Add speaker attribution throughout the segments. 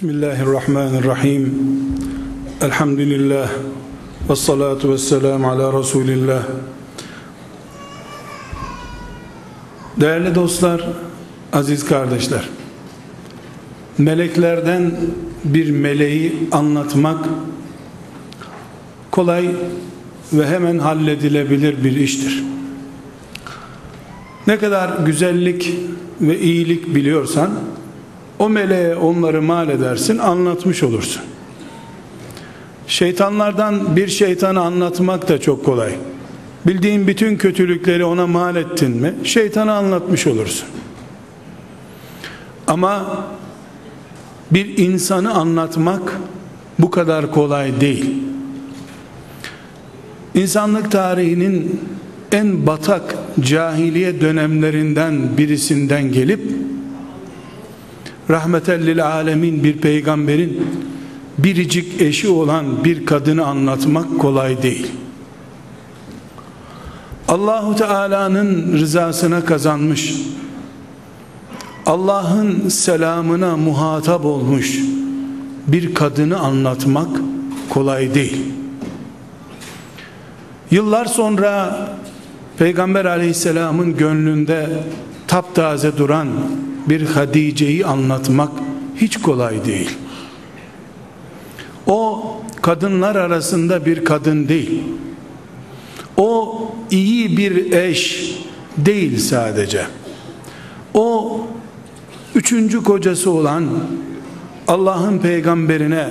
Speaker 1: Bismillahirrahmanirrahim. Elhamdülillah. Ve salatu ve selamu ala Resulillah. Değerli dostlar, aziz kardeşler. Meleklerden bir meleği anlatmak kolay ve hemen halledilebilir bir iştir. Ne kadar güzellik ve iyilik biliyorsan o meleğe onları mal edersin anlatmış olursun. Şeytanlardan bir şeytanı anlatmak da çok kolay. Bildiğin bütün kötülükleri ona mal ettin mi şeytanı anlatmış olursun. Ama bir insanı anlatmak bu kadar kolay değil. İnsanlık tarihinin en batak cahiliye dönemlerinden birisinden gelip rahmetellil alemin bir peygamberin biricik eşi olan bir kadını anlatmak kolay değil. Allahu Teala'nın rızasına kazanmış, Allah'ın selamına muhatap olmuş bir kadını anlatmak kolay değil. Yıllar sonra Peygamber aleyhisselamın gönlünde taptaze duran bir Hadice'yi anlatmak hiç kolay değil. O kadınlar arasında bir kadın değil. O iyi bir eş değil sadece. O üçüncü kocası olan Allah'ın peygamberine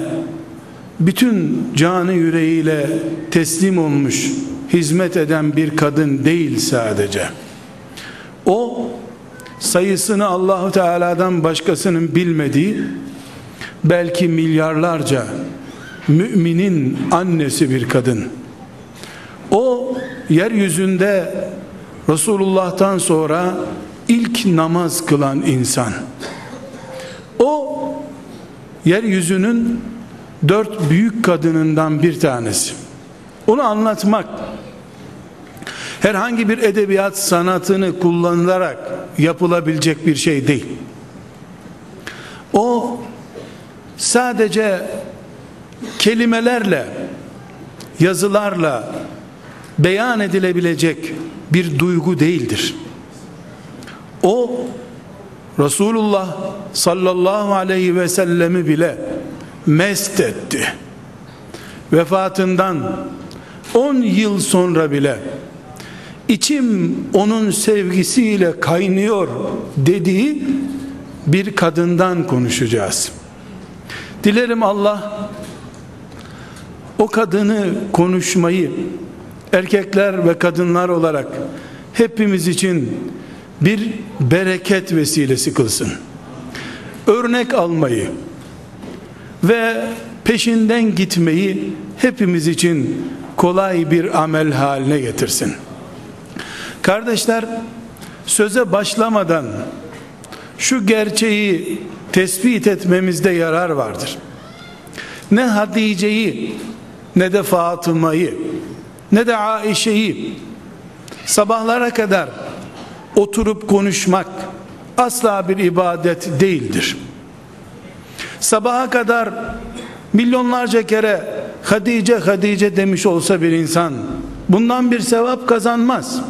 Speaker 1: bütün canı yüreğiyle teslim olmuş, hizmet eden bir kadın değil sadece. O sayısını Allahu Teala'dan başkasının bilmediği belki milyarlarca müminin annesi bir kadın. O yeryüzünde Resulullah'tan sonra ilk namaz kılan insan. O yeryüzünün dört büyük kadınından bir tanesi. Onu anlatmak herhangi bir edebiyat sanatını kullanılarak yapılabilecek bir şey değil. O sadece kelimelerle, yazılarla beyan edilebilecek bir duygu değildir. O Resulullah sallallahu aleyhi ve sellemi bile mest etti. Vefatından 10 yıl sonra bile içim onun sevgisiyle kaynıyor dediği bir kadından konuşacağız. Dilerim Allah o kadını konuşmayı erkekler ve kadınlar olarak hepimiz için bir bereket vesilesi kılsın. Örnek almayı ve peşinden gitmeyi hepimiz için kolay bir amel haline getirsin. Kardeşler söze başlamadan şu gerçeği tespit etmemizde yarar vardır. Ne Hatice'yi ne de Fatıma'yı ne de Aişe'yi sabahlara kadar oturup konuşmak asla bir ibadet değildir. Sabaha kadar milyonlarca kere Hadice Hadice demiş olsa bir insan bundan bir sevap kazanmaz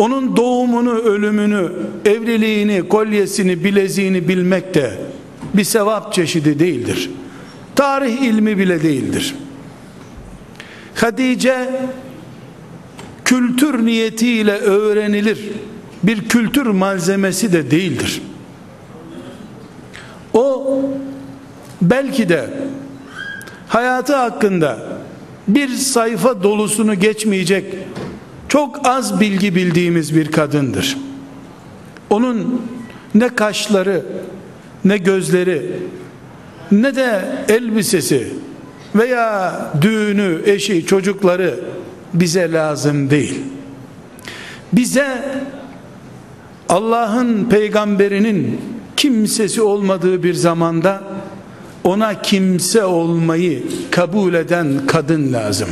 Speaker 1: onun doğumunu, ölümünü, evliliğini, kolyesini, bileziğini bilmek de bir sevap çeşidi değildir. Tarih ilmi bile değildir. Hadice kültür niyetiyle öğrenilir bir kültür malzemesi de değildir. O belki de hayatı hakkında bir sayfa dolusunu geçmeyecek çok az bilgi bildiğimiz bir kadındır. Onun ne kaşları, ne gözleri, ne de elbisesi veya düğünü, eşi, çocukları bize lazım değil. Bize Allah'ın peygamberinin kimsesi olmadığı bir zamanda ona kimse olmayı kabul eden kadın lazım.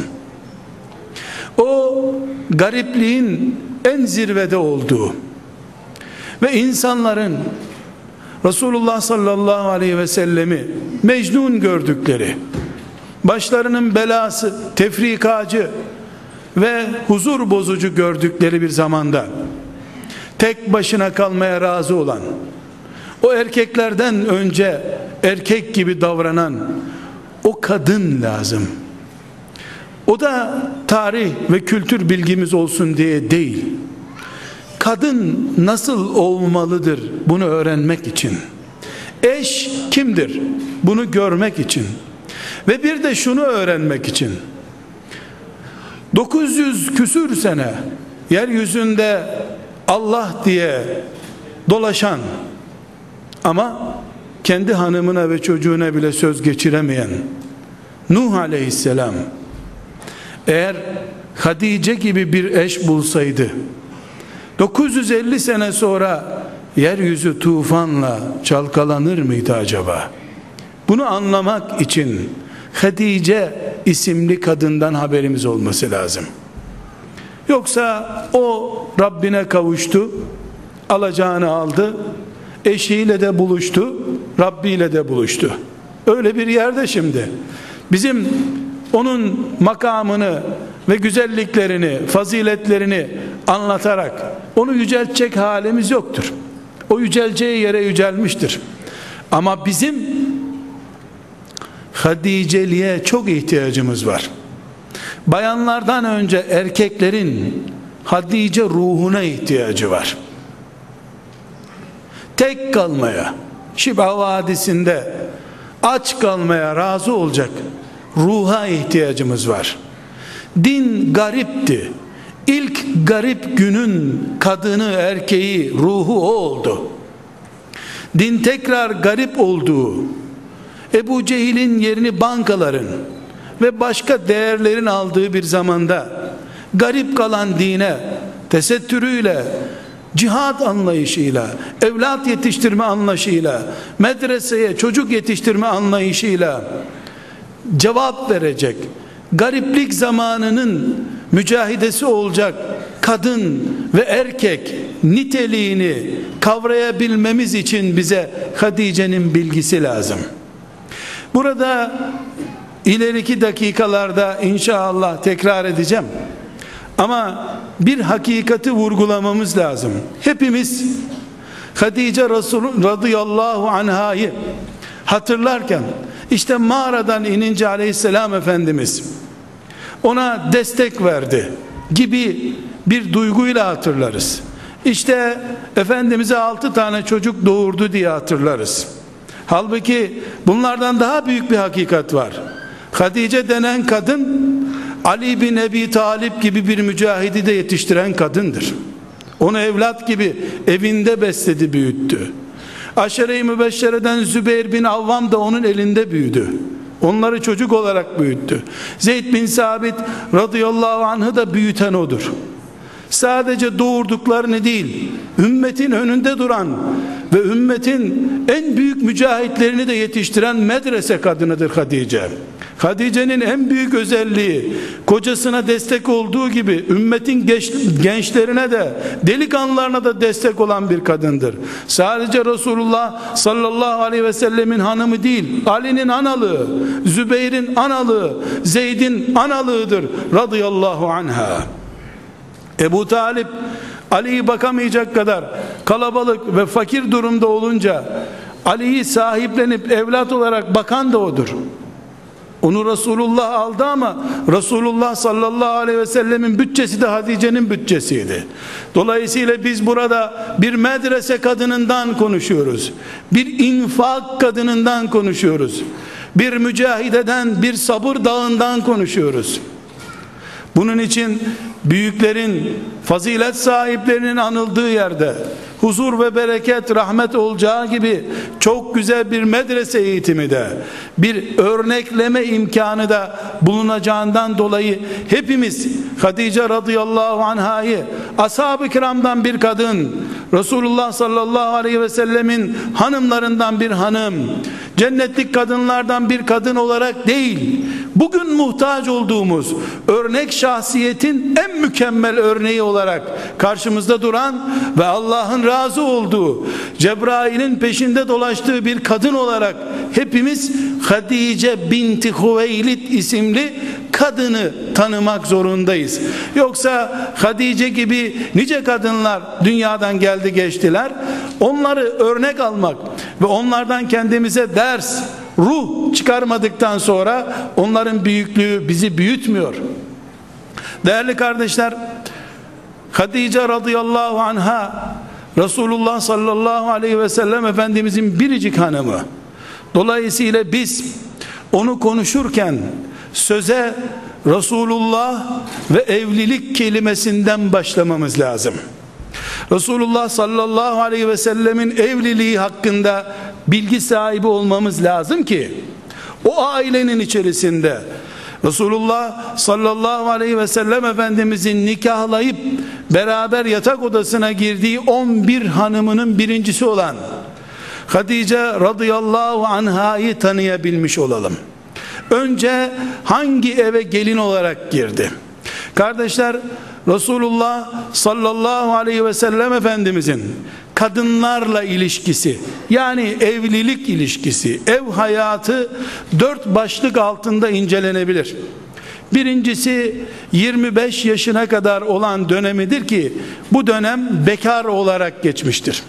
Speaker 1: O garipliğin en zirvede olduğu ve insanların Resulullah sallallahu aleyhi ve sellemi mecnun gördükleri, başlarının belası, tefrikacı ve huzur bozucu gördükleri bir zamanda tek başına kalmaya razı olan, o erkeklerden önce erkek gibi davranan o kadın lazım. O da tarih ve kültür bilgimiz olsun diye değil. Kadın nasıl olmalıdır bunu öğrenmek için. Eş kimdir? Bunu görmek için. Ve bir de şunu öğrenmek için. 900 küsür sene yeryüzünde Allah diye dolaşan ama kendi hanımına ve çocuğuna bile söz geçiremeyen Nuh aleyhisselam eğer Hadice gibi bir eş bulsaydı 950 sene sonra yeryüzü tufanla çalkalanır mıydı acaba? Bunu anlamak için Hadice isimli kadından haberimiz olması lazım. Yoksa o Rabbine kavuştu, alacağını aldı, eşiyle de buluştu, Rabbi ile de buluştu. Öyle bir yerde şimdi. Bizim onun makamını ve güzelliklerini, faziletlerini anlatarak onu yüceltecek halimiz yoktur. O yüceleceği yere yücelmiştir. Ama bizim Hadiceliğe çok ihtiyacımız var. Bayanlardan önce erkeklerin Hadice ruhuna ihtiyacı var. Tek kalmaya, Şiba Vadisi'nde aç kalmaya razı olacak ruha ihtiyacımız var. Din garipti. İlk garip günün kadını, erkeği, ruhu o oldu. Din tekrar garip olduğu, Ebu Cehil'in yerini bankaların ve başka değerlerin aldığı bir zamanda garip kalan dine tesettürüyle cihat anlayışıyla, evlat yetiştirme anlayışıyla, medreseye çocuk yetiştirme anlayışıyla cevap verecek, gariplik zamanının mücahidesi olacak kadın ve erkek niteliğini kavrayabilmemiz için bize Hadice'nin bilgisi lazım. Burada ileriki dakikalarda inşallah tekrar edeceğim. Ama bir hakikati vurgulamamız lazım. Hepimiz Hadice Resul radıyallahu anhayı hatırlarken işte mağaradan inince aleyhisselam efendimiz ona destek verdi gibi bir duyguyla hatırlarız. İşte Efendimiz'e altı tane çocuk doğurdu diye hatırlarız. Halbuki bunlardan daha büyük bir hakikat var. Hadice denen kadın Ali bin Ebi Talip gibi bir mücahidi de yetiştiren kadındır. Onu evlat gibi evinde besledi büyüttü. Aşere-i Mübeşşere'den Zübeyir bin Avvam da onun elinde büyüdü. Onları çocuk olarak büyüttü. Zeyd bin Sabit radıyallahu anh'ı da büyüten odur. Sadece doğurduklarını değil, ümmetin önünde duran ve ümmetin en büyük mücahitlerini de yetiştiren medrese kadınıdır Hatice. Hatice'nin en büyük özelliği kocasına destek olduğu gibi ümmetin gençlerine de delikanlılarına da destek olan bir kadındır. Sadece Resulullah sallallahu aleyhi ve sellemin hanımı değil, Ali'nin analığı, Zübeyir'in analığı, Zeyd'in analığıdır radıyallahu anha. Ebu Talip Ali'yi bakamayacak kadar kalabalık ve fakir durumda olunca Ali'yi sahiplenip evlat olarak bakan da odur. Onu Resulullah aldı ama Resulullah sallallahu aleyhi ve sellemin bütçesi de Hatice'nin bütçesiydi. Dolayısıyla biz burada bir medrese kadınından konuşuyoruz. Bir infak kadınından konuşuyoruz. Bir mücahideden, bir sabır dağından konuşuyoruz. Bunun için büyüklerin, fazilet sahiplerinin anıldığı yerde huzur ve bereket, rahmet olacağı gibi çok güzel bir medrese eğitimi de bir örnekleme imkanı da bulunacağından dolayı hepimiz Hatice radıyallahu anhayı ashab-ı kiramdan bir kadın Resulullah sallallahu aleyhi ve sellemin hanımlarından bir hanım cennetlik kadınlardan bir kadın olarak değil bugün muhtaç olduğumuz örnek şahsiyetin en mükemmel örneği olarak karşımızda duran ve Allah'ın razı olduğu Cebrail'in peşinde dolaştığı bir kadın olarak hepimiz Hadice binti Hüveylid isimli kadını tanımak zorundayız. Yoksa Hadice gibi nice kadınlar dünyadan geldi geçtiler. Onları örnek almak ve onlardan kendimize ders, ruh çıkarmadıktan sonra onların büyüklüğü bizi büyütmüyor. Değerli kardeşler, Hadice radıyallahu anha Resulullah sallallahu aleyhi ve sellem Efendimizin biricik hanımı. Dolayısıyla biz onu konuşurken söze Resulullah ve evlilik kelimesinden başlamamız lazım. Resulullah sallallahu aleyhi ve sellemin evliliği hakkında bilgi sahibi olmamız lazım ki o ailenin içerisinde Resulullah sallallahu aleyhi ve sellem Efendimizin nikahlayıp beraber yatak odasına girdiği 11 hanımının birincisi olan Hatice radıyallahu anhayı tanıyabilmiş olalım. Önce hangi eve gelin olarak girdi? Kardeşler Resulullah sallallahu aleyhi ve sellem Efendimizin kadınlarla ilişkisi yani evlilik ilişkisi ev hayatı dört başlık altında incelenebilir. Birincisi 25 yaşına kadar olan dönemidir ki bu dönem bekar olarak geçmiştir.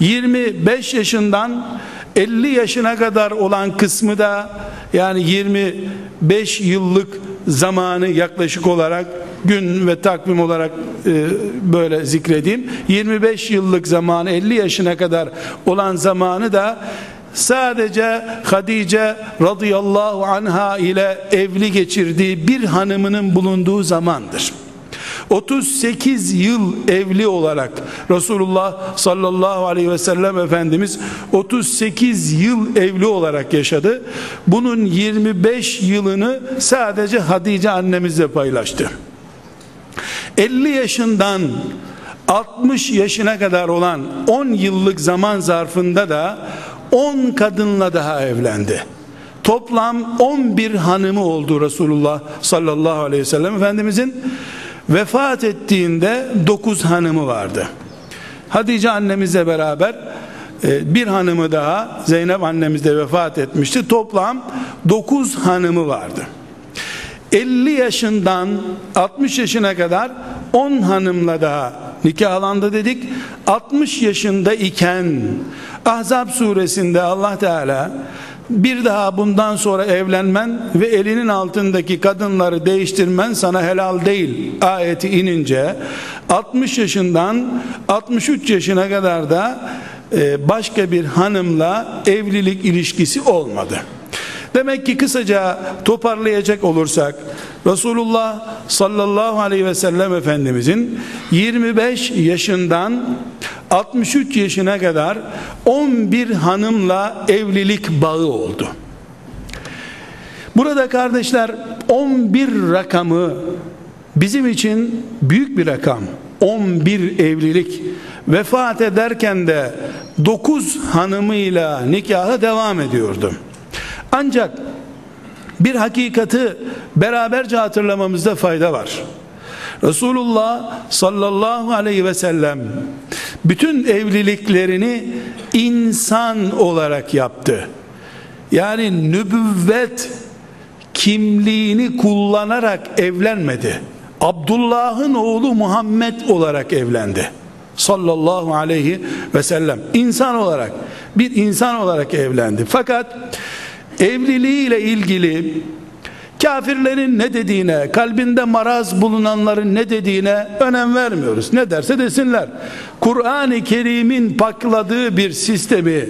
Speaker 1: 25 yaşından 50 yaşına kadar olan kısmı da yani 25 yıllık zamanı yaklaşık olarak gün ve takvim olarak e, böyle zikredeyim 25 yıllık zamanı 50 yaşına kadar olan zamanı da sadece Hadice radıyallahu anha ile evli geçirdiği bir hanımının bulunduğu zamandır 38 yıl evli olarak Resulullah sallallahu aleyhi ve sellem Efendimiz 38 yıl evli olarak yaşadı. Bunun 25 yılını sadece Hadice annemizle paylaştı. 50 yaşından 60 yaşına kadar olan 10 yıllık zaman zarfında da 10 kadınla daha evlendi. Toplam 11 hanımı oldu Resulullah sallallahu aleyhi ve sellem Efendimizin vefat ettiğinde 9 hanımı vardı. Hatice annemizle beraber e, bir hanımı daha Zeynep annemiz de vefat etmişti. Toplam 9 hanımı vardı. 50 yaşından 60 yaşına kadar 10 hanımla daha nikahlandı dedik. 60 yaşında iken Ahzab suresinde Allah Teala bir daha bundan sonra evlenmen ve elinin altındaki kadınları değiştirmen sana helal değil ayeti inince 60 yaşından 63 yaşına kadar da e, başka bir hanımla evlilik ilişkisi olmadı. Demek ki kısaca toparlayacak olursak Resulullah sallallahu aleyhi ve sellem Efendimizin 25 yaşından 63 yaşına kadar 11 hanımla evlilik bağı oldu. Burada kardeşler 11 rakamı bizim için büyük bir rakam. 11 evlilik vefat ederken de 9 hanımıyla nikahı devam ediyordu. Ancak bir hakikati beraberce hatırlamamızda fayda var. Resulullah sallallahu aleyhi ve sellem bütün evliliklerini insan olarak yaptı. Yani nübüvvet kimliğini kullanarak evlenmedi. Abdullah'ın oğlu Muhammed olarak evlendi. Sallallahu aleyhi ve sellem insan olarak bir insan olarak evlendi. Fakat evliliğiyle ilgili Kafirlerin ne dediğine, kalbinde maraz bulunanların ne dediğine önem vermiyoruz. Ne derse desinler. Kur'an-ı Kerim'in pakladığı bir sistemi,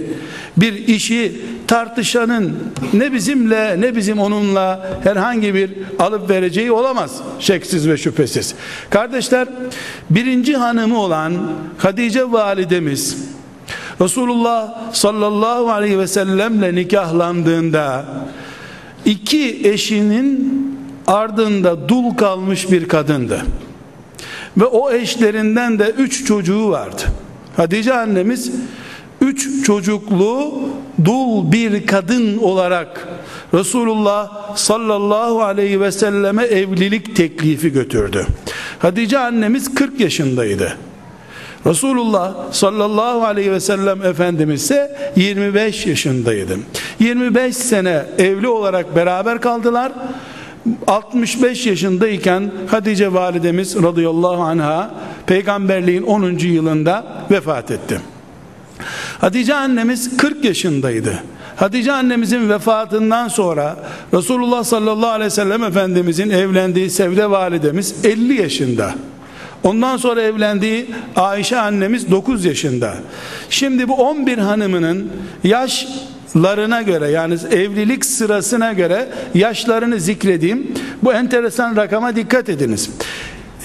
Speaker 1: bir işi tartışanın ne bizimle ne bizim onunla herhangi bir alıp vereceği olamaz. Şeksiz ve şüphesiz. Kardeşler, birinci hanımı olan Hatice validemiz Resulullah sallallahu aleyhi ve sellemle nikahlandığında iki eşinin ardında dul kalmış bir kadındı. Ve o eşlerinden de üç çocuğu vardı. Hatice annemiz üç çocuklu dul bir kadın olarak Resulullah sallallahu aleyhi ve selleme evlilik teklifi götürdü. Hatice annemiz 40 yaşındaydı. Resulullah sallallahu aleyhi ve sellem Efendimiz ise 25 yaşındaydı. 25 sene evli olarak beraber kaldılar. 65 yaşındayken Hatice validemiz radıyallahu anha peygamberliğin 10. yılında vefat etti. Hatice annemiz 40 yaşındaydı. Hatice annemizin vefatından sonra Resulullah sallallahu aleyhi ve sellem Efendimizin evlendiği Sevde validemiz 50 yaşında. Ondan sonra evlendiği Ayşe annemiz 9 yaşında. Şimdi bu 11 hanımının yaşlarına göre yani evlilik sırasına göre yaşlarını zikredeyim. Bu enteresan rakama dikkat ediniz.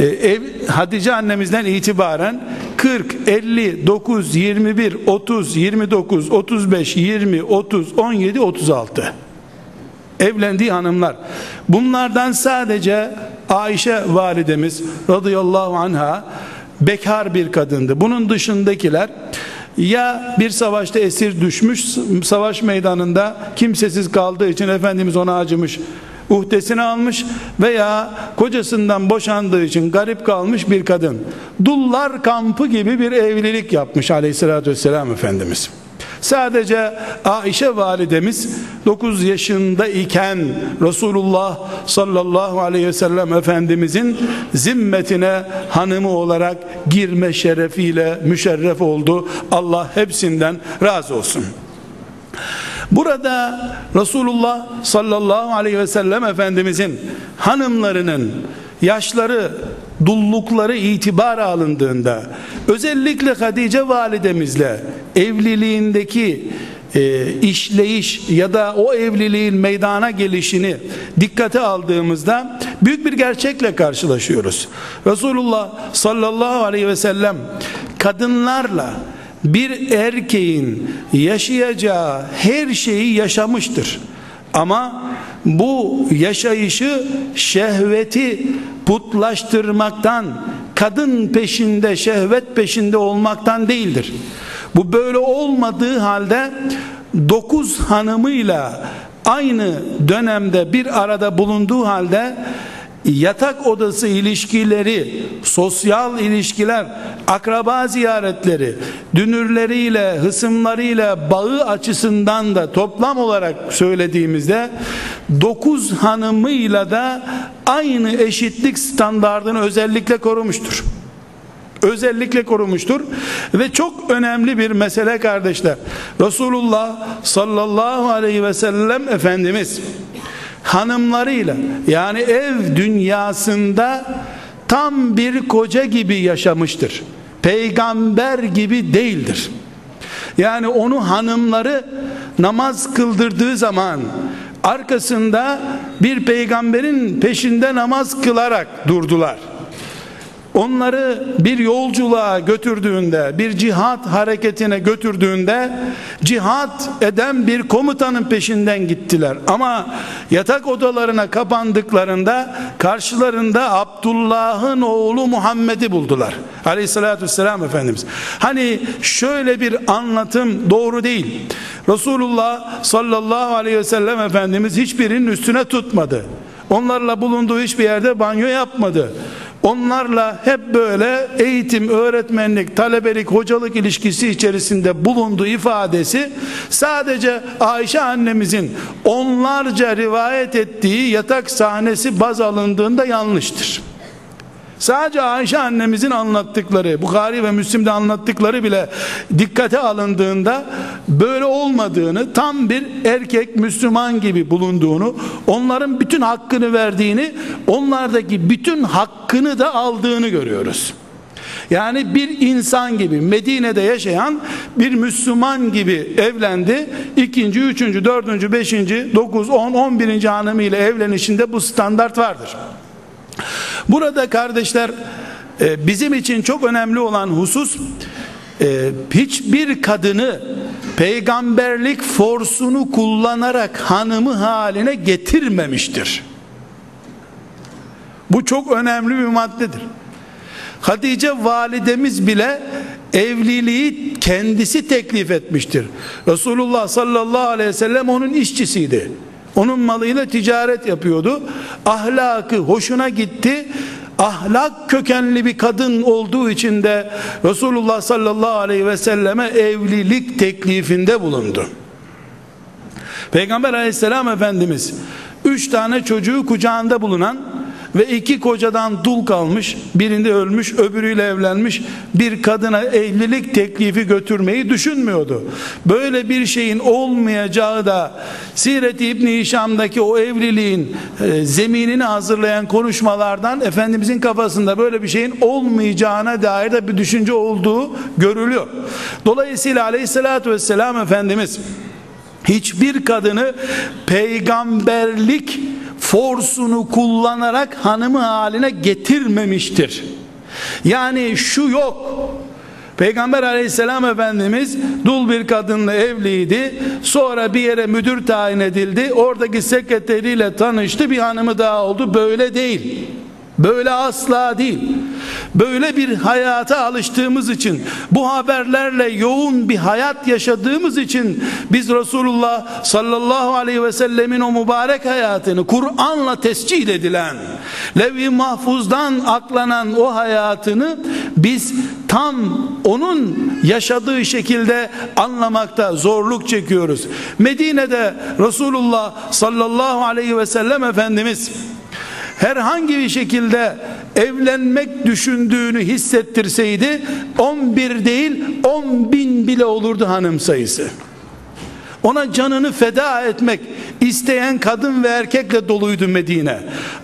Speaker 1: Ee, ev, Hatice annemizden itibaren 40, 50, 9, 21, 30, 29, 35, 20, 30, 17, 36 evlendiği hanımlar. Bunlardan sadece Ayşe validemiz radıyallahu anha bekar bir kadındı. Bunun dışındakiler ya bir savaşta esir düşmüş savaş meydanında kimsesiz kaldığı için Efendimiz ona acımış uhdesini almış veya kocasından boşandığı için garip kalmış bir kadın. Dullar kampı gibi bir evlilik yapmış aleyhissalatü vesselam Efendimiz. Sadece Ayşe validemiz 9 yaşında iken Resulullah sallallahu aleyhi ve sellem Efendimizin zimmetine hanımı olarak girme şerefiyle müşerref oldu. Allah hepsinden razı olsun. Burada Resulullah sallallahu aleyhi ve sellem Efendimizin hanımlarının yaşları dullukları itibara alındığında özellikle Hatice validemizle evliliğindeki e, işleyiş ya da o evliliğin meydana gelişini dikkate aldığımızda büyük bir gerçekle karşılaşıyoruz. Resulullah sallallahu aleyhi ve sellem kadınlarla bir erkeğin yaşayacağı her şeyi yaşamıştır. Ama bu yaşayışı şehveti putlaştırmaktan, kadın peşinde, şehvet peşinde olmaktan değildir. Bu böyle olmadığı halde dokuz hanımıyla aynı dönemde bir arada bulunduğu halde yatak odası ilişkileri, sosyal ilişkiler, akraba ziyaretleri, dünürleriyle, hısımlarıyla bağı açısından da toplam olarak söylediğimizde dokuz hanımıyla da aynı eşitlik standartını özellikle korumuştur. Özellikle korumuştur ve çok önemli bir mesele kardeşler. Resulullah sallallahu aleyhi ve sellem Efendimiz hanımlarıyla yani ev dünyasında tam bir koca gibi yaşamıştır. Peygamber gibi değildir. Yani onu hanımları namaz kıldırdığı zaman arkasında bir peygamberin peşinde namaz kılarak durdular onları bir yolculuğa götürdüğünde, bir cihat hareketine götürdüğünde cihat eden bir komutanın peşinden gittiler. Ama yatak odalarına kapandıklarında karşılarında Abdullah'ın oğlu Muhammed'i buldular. Aleyhissalatü vesselam Efendimiz. Hani şöyle bir anlatım doğru değil. Resulullah sallallahu aleyhi ve sellem Efendimiz hiçbirinin üstüne tutmadı. Onlarla bulunduğu hiçbir yerde banyo yapmadı. Onlarla hep böyle eğitim, öğretmenlik, talebelik, hocalık ilişkisi içerisinde bulunduğu ifadesi sadece Ayşe annemizin onlarca rivayet ettiği yatak sahnesi baz alındığında yanlıştır. Sadece Ayşe annemizin anlattıkları, Bukhari ve Müslim'de anlattıkları bile dikkate alındığında böyle olmadığını, tam bir erkek Müslüman gibi bulunduğunu, onların bütün hakkını verdiğini, onlardaki bütün hakkını da aldığını görüyoruz. Yani bir insan gibi Medine'de yaşayan bir Müslüman gibi evlendi. İkinci, üçüncü, dördüncü, beşinci, dokuz, on, on birinci hanımıyla evlenişinde bu standart vardır. Burada kardeşler e, bizim için çok önemli olan husus e, hiçbir kadını peygamberlik forsunu kullanarak hanımı haline getirmemiştir. Bu çok önemli bir maddedir. Hatice validemiz bile evliliği kendisi teklif etmiştir. Resulullah sallallahu aleyhi ve sellem onun işçisiydi. Onun malıyla ticaret yapıyordu. Ahlakı hoşuna gitti. Ahlak kökenli bir kadın olduğu için de Resulullah sallallahu aleyhi ve selleme evlilik teklifinde bulundu. Peygamber aleyhisselam efendimiz üç tane çocuğu kucağında bulunan ve iki kocadan dul kalmış birinde ölmüş öbürüyle evlenmiş bir kadına evlilik teklifi götürmeyi düşünmüyordu. Böyle bir şeyin olmayacağı da Siret-i İbni Hişam'daki o evliliğin e, zeminini hazırlayan konuşmalardan Efendimizin kafasında böyle bir şeyin olmayacağına dair de bir düşünce olduğu görülüyor. Dolayısıyla aleyhissalatü vesselam Efendimiz hiçbir kadını peygamberlik forsunu kullanarak hanımı haline getirmemiştir. Yani şu yok. Peygamber aleyhisselam efendimiz dul bir kadınla evliydi. Sonra bir yere müdür tayin edildi. Oradaki sekreteriyle tanıştı. Bir hanımı daha oldu. Böyle değil. Böyle asla değil. Böyle bir hayata alıştığımız için, bu haberlerle yoğun bir hayat yaşadığımız için biz Resulullah sallallahu aleyhi ve sellemin o mübarek hayatını Kur'an'la tescil edilen, levh-i mahfuzdan aklanan o hayatını biz tam onun yaşadığı şekilde anlamakta zorluk çekiyoruz. Medine'de Resulullah sallallahu aleyhi ve sellem Efendimiz herhangi bir şekilde evlenmek düşündüğünü hissettirseydi 11 değil 10 bin bile olurdu hanım sayısı. Ona canını feda etmek isteyen kadın ve erkekle doluydu Medine.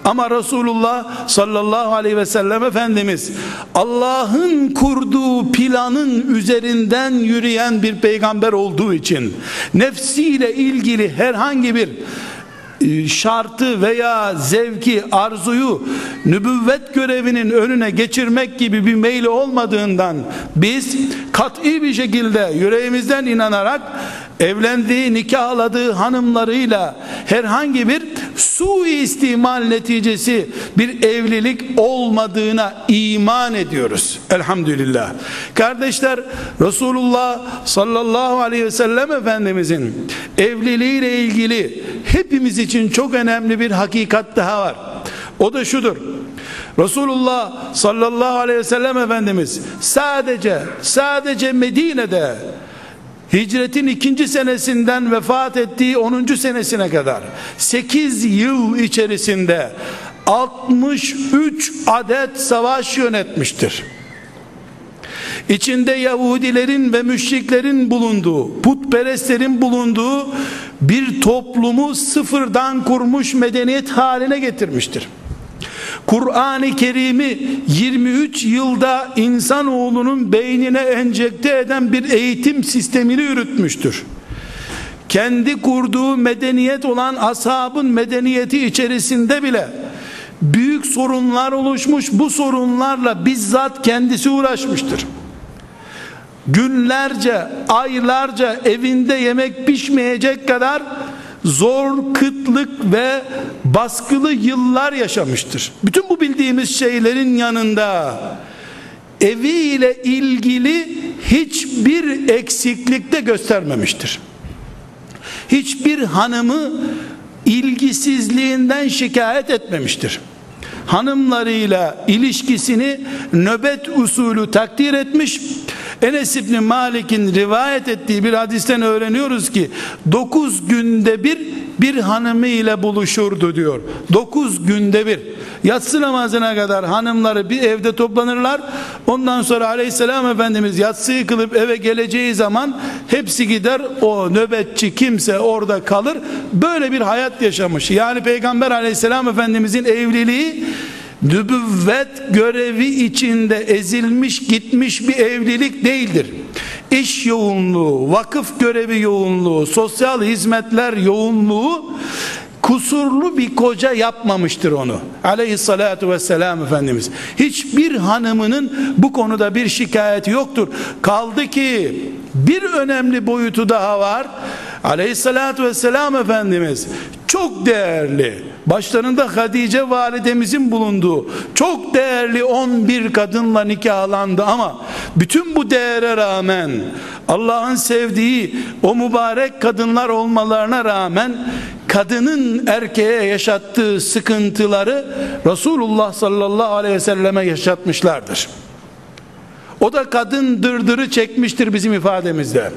Speaker 1: Ama Resulullah sallallahu aleyhi ve sellem Efendimiz Allah'ın kurduğu planın üzerinden yürüyen bir peygamber olduğu için nefsiyle ilgili herhangi bir şartı veya zevki, arzuyu nübüvvet görevinin önüne geçirmek gibi bir meyli olmadığından biz kat'i bir şekilde yüreğimizden inanarak evlendiği, nikahladığı hanımlarıyla herhangi bir suistimal neticesi bir evlilik olmadığına iman ediyoruz. Elhamdülillah. Kardeşler Resulullah sallallahu aleyhi ve sellem Efendimizin evliliğiyle ilgili hepimiz için çok önemli bir hakikat daha var. O da şudur. Resulullah sallallahu aleyhi ve sellem Efendimiz sadece sadece Medine'de Hicretin ikinci senesinden vefat ettiği 10. senesine kadar 8 yıl içerisinde 63 adet savaş yönetmiştir. İçinde Yahudilerin ve müşriklerin bulunduğu, putperestlerin bulunduğu bir toplumu sıfırdan kurmuş medeniyet haline getirmiştir. Kur'an-ı Kerim'i 23 yılda insanoğlunun beynine enjekte eden bir eğitim sistemini yürütmüştür. Kendi kurduğu medeniyet olan ashabın medeniyeti içerisinde bile büyük sorunlar oluşmuş. Bu sorunlarla bizzat kendisi uğraşmıştır. Günlerce, aylarca evinde yemek pişmeyecek kadar zor, kıtlık ve baskılı yıllar yaşamıştır. Bütün bu bildiğimiz şeylerin yanında evi ile ilgili hiçbir eksiklikte göstermemiştir. Hiçbir hanımı ilgisizliğinden şikayet etmemiştir. Hanımlarıyla ilişkisini nöbet usulü takdir etmiş Enes İbni Malik'in rivayet ettiği bir hadisten öğreniyoruz ki 9 günde bir bir hanımı ile buluşurdu diyor. 9 günde bir. Yatsı namazına kadar hanımları bir evde toplanırlar. Ondan sonra aleyhisselam efendimiz yatsıyı kılıp eve geleceği zaman hepsi gider o nöbetçi kimse orada kalır. Böyle bir hayat yaşamış. Yani peygamber aleyhisselam efendimizin evliliği nübüvvet görevi içinde ezilmiş gitmiş bir evlilik değildir. İş yoğunluğu, vakıf görevi yoğunluğu, sosyal hizmetler yoğunluğu kusurlu bir koca yapmamıştır onu. Aleyhissalatu vesselam Efendimiz. Hiçbir hanımının bu konuda bir şikayeti yoktur. Kaldı ki bir önemli boyutu daha var. Aleyhissalatu vesselam Efendimiz çok değerli başlarında Hatice validemizin bulunduğu çok değerli 11 kadınla nikahlandı ama bütün bu değere rağmen Allah'ın sevdiği o mübarek kadınlar olmalarına rağmen kadının erkeğe yaşattığı sıkıntıları Resulullah sallallahu aleyhi ve selleme yaşatmışlardır. O da kadın dırdırı çekmiştir bizim ifademizde.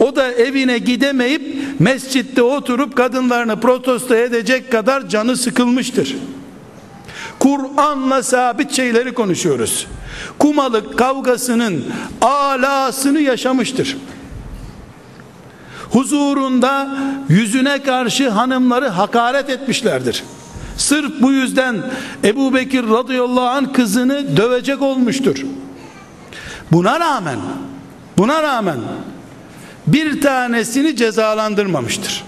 Speaker 1: O da evine gidemeyip mescitte oturup kadınlarını protesto edecek kadar canı sıkılmıştır. Kur'an'la sabit şeyleri konuşuyoruz. Kumalık kavgasının alasını yaşamıştır. Huzurunda yüzüne karşı hanımları hakaret etmişlerdir. Sırf bu yüzden Ebu Bekir radıyallahu anh kızını dövecek olmuştur. Buna rağmen buna rağmen bir tanesini cezalandırmamıştır.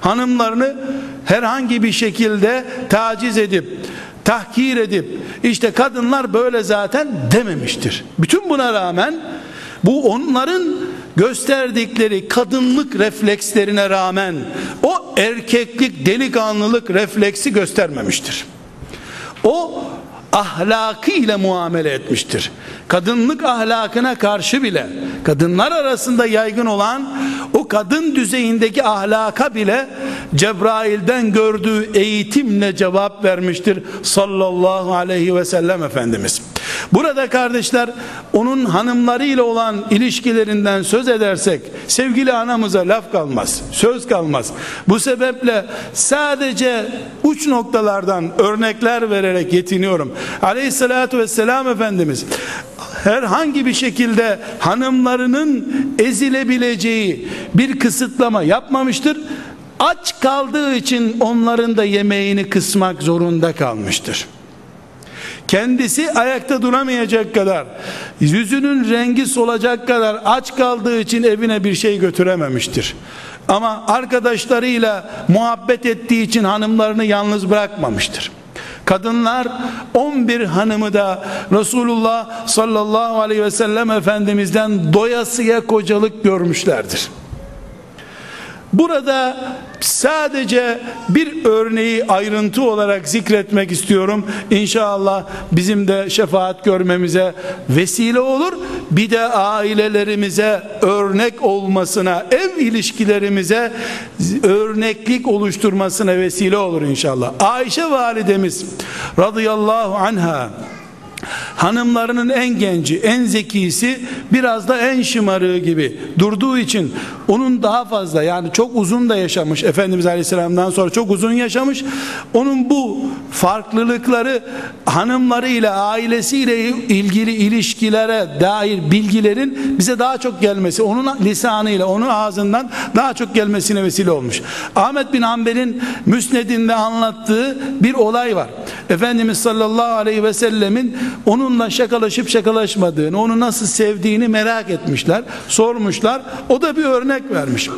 Speaker 1: Hanımlarını herhangi bir şekilde taciz edip tahkir edip işte kadınlar böyle zaten dememiştir. Bütün buna rağmen bu onların gösterdikleri kadınlık reflekslerine rağmen o erkeklik delikanlılık refleksi göstermemiştir. O ahlakıyla muamele etmiştir. Kadınlık ahlakına karşı bile kadınlar arasında yaygın olan o kadın düzeyindeki ahlaka bile Cebrail'den gördüğü eğitimle cevap vermiştir sallallahu aleyhi ve sellem Efendimiz. Burada kardeşler onun hanımlarıyla olan ilişkilerinden söz edersek sevgili anamıza laf kalmaz, söz kalmaz. Bu sebeple sadece uç noktalardan örnekler vererek yetiniyorum. Aleyhissalatü vesselam Efendimiz herhangi bir şekilde hanımlarının ezilebileceği bir kısıtlama yapmamıştır. Aç kaldığı için onların da yemeğini kısmak zorunda kalmıştır kendisi ayakta duramayacak kadar yüzünün rengi solacak kadar aç kaldığı için evine bir şey götürememiştir ama arkadaşlarıyla muhabbet ettiği için hanımlarını yalnız bırakmamıştır Kadınlar 11 hanımı da Resulullah sallallahu aleyhi ve sellem Efendimiz'den doyasıya kocalık görmüşlerdir. Burada sadece bir örneği ayrıntı olarak zikretmek istiyorum. İnşallah bizim de şefaat görmemize vesile olur. Bir de ailelerimize örnek olmasına, ev ilişkilerimize örneklik oluşturmasına vesile olur inşallah. Ayşe validemiz radıyallahu anha hanımlarının en genci, en zekisi biraz da en şımarığı gibi durduğu için onun daha fazla yani çok uzun da yaşamış Efendimiz Aleyhisselam'dan sonra çok uzun yaşamış. Onun bu farklılıkları hanımlarıyla ailesiyle ilgili ilişkilere dair bilgilerin bize daha çok gelmesi, onun lisanıyla, onun ağzından daha çok gelmesine vesile olmuş. Ahmet bin Hanbel'in müsnedinde anlattığı bir olay var. Efendimiz sallallahu aleyhi ve sellemin onunla şakalaşıp şakalaşmadığını, onu nasıl sevdiğini merak etmişler, sormuşlar. O da bir örnek vermiş.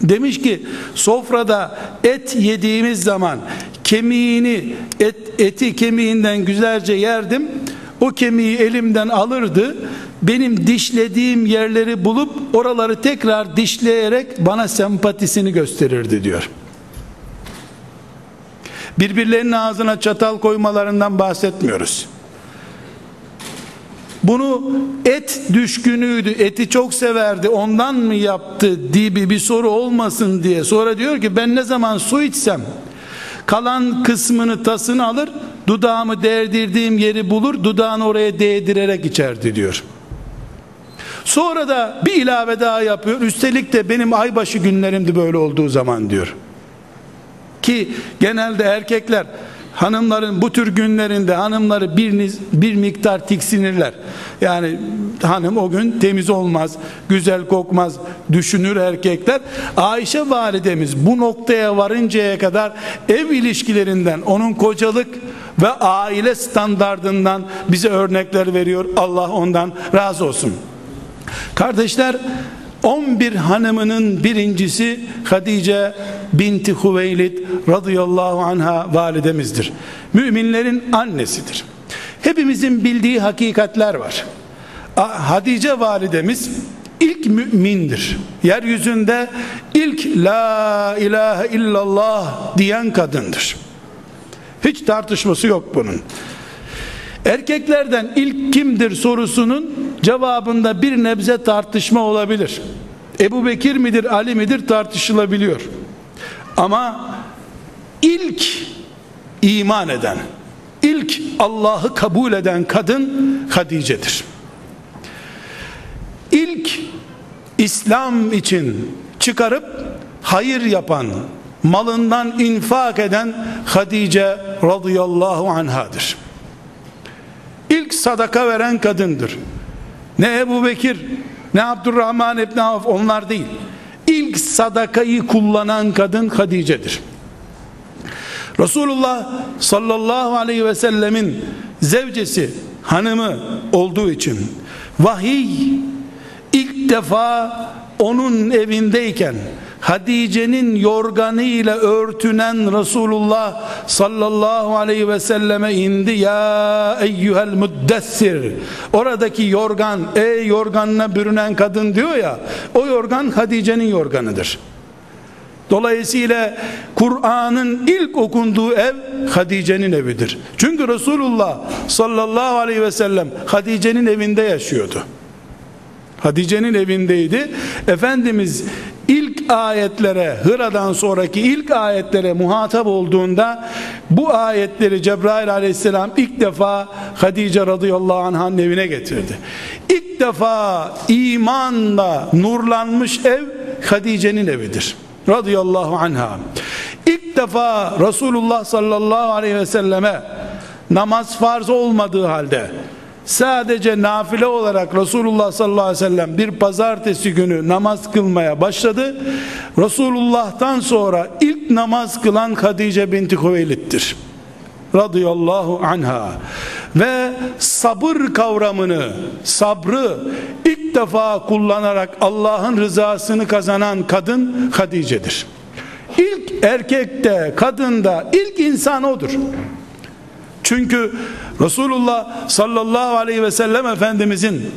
Speaker 1: Demiş ki sofrada et yediğimiz zaman kemiğini et, eti kemiğinden güzelce yerdim. O kemiği elimden alırdı. Benim dişlediğim yerleri bulup oraları tekrar dişleyerek bana sempatisini gösterirdi diyor. Birbirlerinin ağzına çatal koymalarından bahsetmiyoruz. Bunu et düşkünüydü, eti çok severdi, ondan mı yaptı diye bir soru olmasın diye. Sonra diyor ki ben ne zaman su içsem kalan kısmını tasını alır, dudağımı değdirdiğim yeri bulur, dudağını oraya değdirerek içerdi diyor. Sonra da bir ilave daha yapıyor. Üstelik de benim aybaşı günlerimdi böyle olduğu zaman diyor. Ki genelde erkekler hanımların bu tür günlerinde hanımları bir, bir miktar tiksinirler. Yani hanım o gün temiz olmaz, güzel kokmaz düşünür erkekler. Ayşe validemiz bu noktaya varıncaya kadar ev ilişkilerinden, onun kocalık ve aile standardından bize örnekler veriyor. Allah ondan razı olsun. Kardeşler 11 hanımının birincisi Hadice binti Hüveylid radıyallahu anha validemizdir. Müminlerin annesidir. Hepimizin bildiği hakikatler var. Hadice validemiz ilk mümindir. Yeryüzünde ilk la ilahe illallah diyen kadındır. Hiç tartışması yok bunun. Erkeklerden ilk kimdir sorusunun cevabında bir nebze tartışma olabilir. Ebu Bekir midir Ali midir tartışılabiliyor. Ama ilk iman eden, ilk Allah'ı kabul eden kadın Hadice'dir. İlk İslam için çıkarıp hayır yapan, malından infak eden Hadice radıyallahu anhadır. Sadaka veren kadındır. Ne Ebu Bekir, ne Abdurrahman İbni Avf onlar değil. İlk sadakayı kullanan kadın Hadice'dir. Resulullah sallallahu aleyhi ve sellemin zevcesi, hanımı olduğu için vahiy ilk defa onun evindeyken Hadice'nin yorganıyla örtünen Resulullah sallallahu aleyhi ve selleme indi ya eyyuhel müddessir oradaki yorgan ey yorganına bürünen kadın diyor ya o yorgan Hadice'nin yorganıdır Dolayısıyla Kur'an'ın ilk okunduğu ev Hadice'nin evidir. Çünkü Resulullah sallallahu aleyhi ve sellem Hadice'nin evinde yaşıyordu. Hadice'nin evindeydi. Efendimiz ilk ayetlere Hıra'dan sonraki ilk ayetlere muhatap olduğunda bu ayetleri Cebrail aleyhisselam ilk defa Hadice radıyallahu anh'ın evine getirdi. İlk defa imanla nurlanmış ev Hadice'nin evidir radıyallahu anha ilk defa Resulullah sallallahu aleyhi ve selleme namaz farz olmadığı halde sadece nafile olarak Resulullah sallallahu aleyhi ve sellem bir pazartesi günü namaz kılmaya başladı. Resulullah'tan sonra ilk namaz kılan Hadice binti Hüveylid'dir radıyallahu anha. Ve sabır kavramını sabrı ilk defa kullanarak Allah'ın rızasını kazanan kadın Hadice'dir ilk erkekte kadında ilk insan odur çünkü Resulullah sallallahu aleyhi ve sellem Efendimizin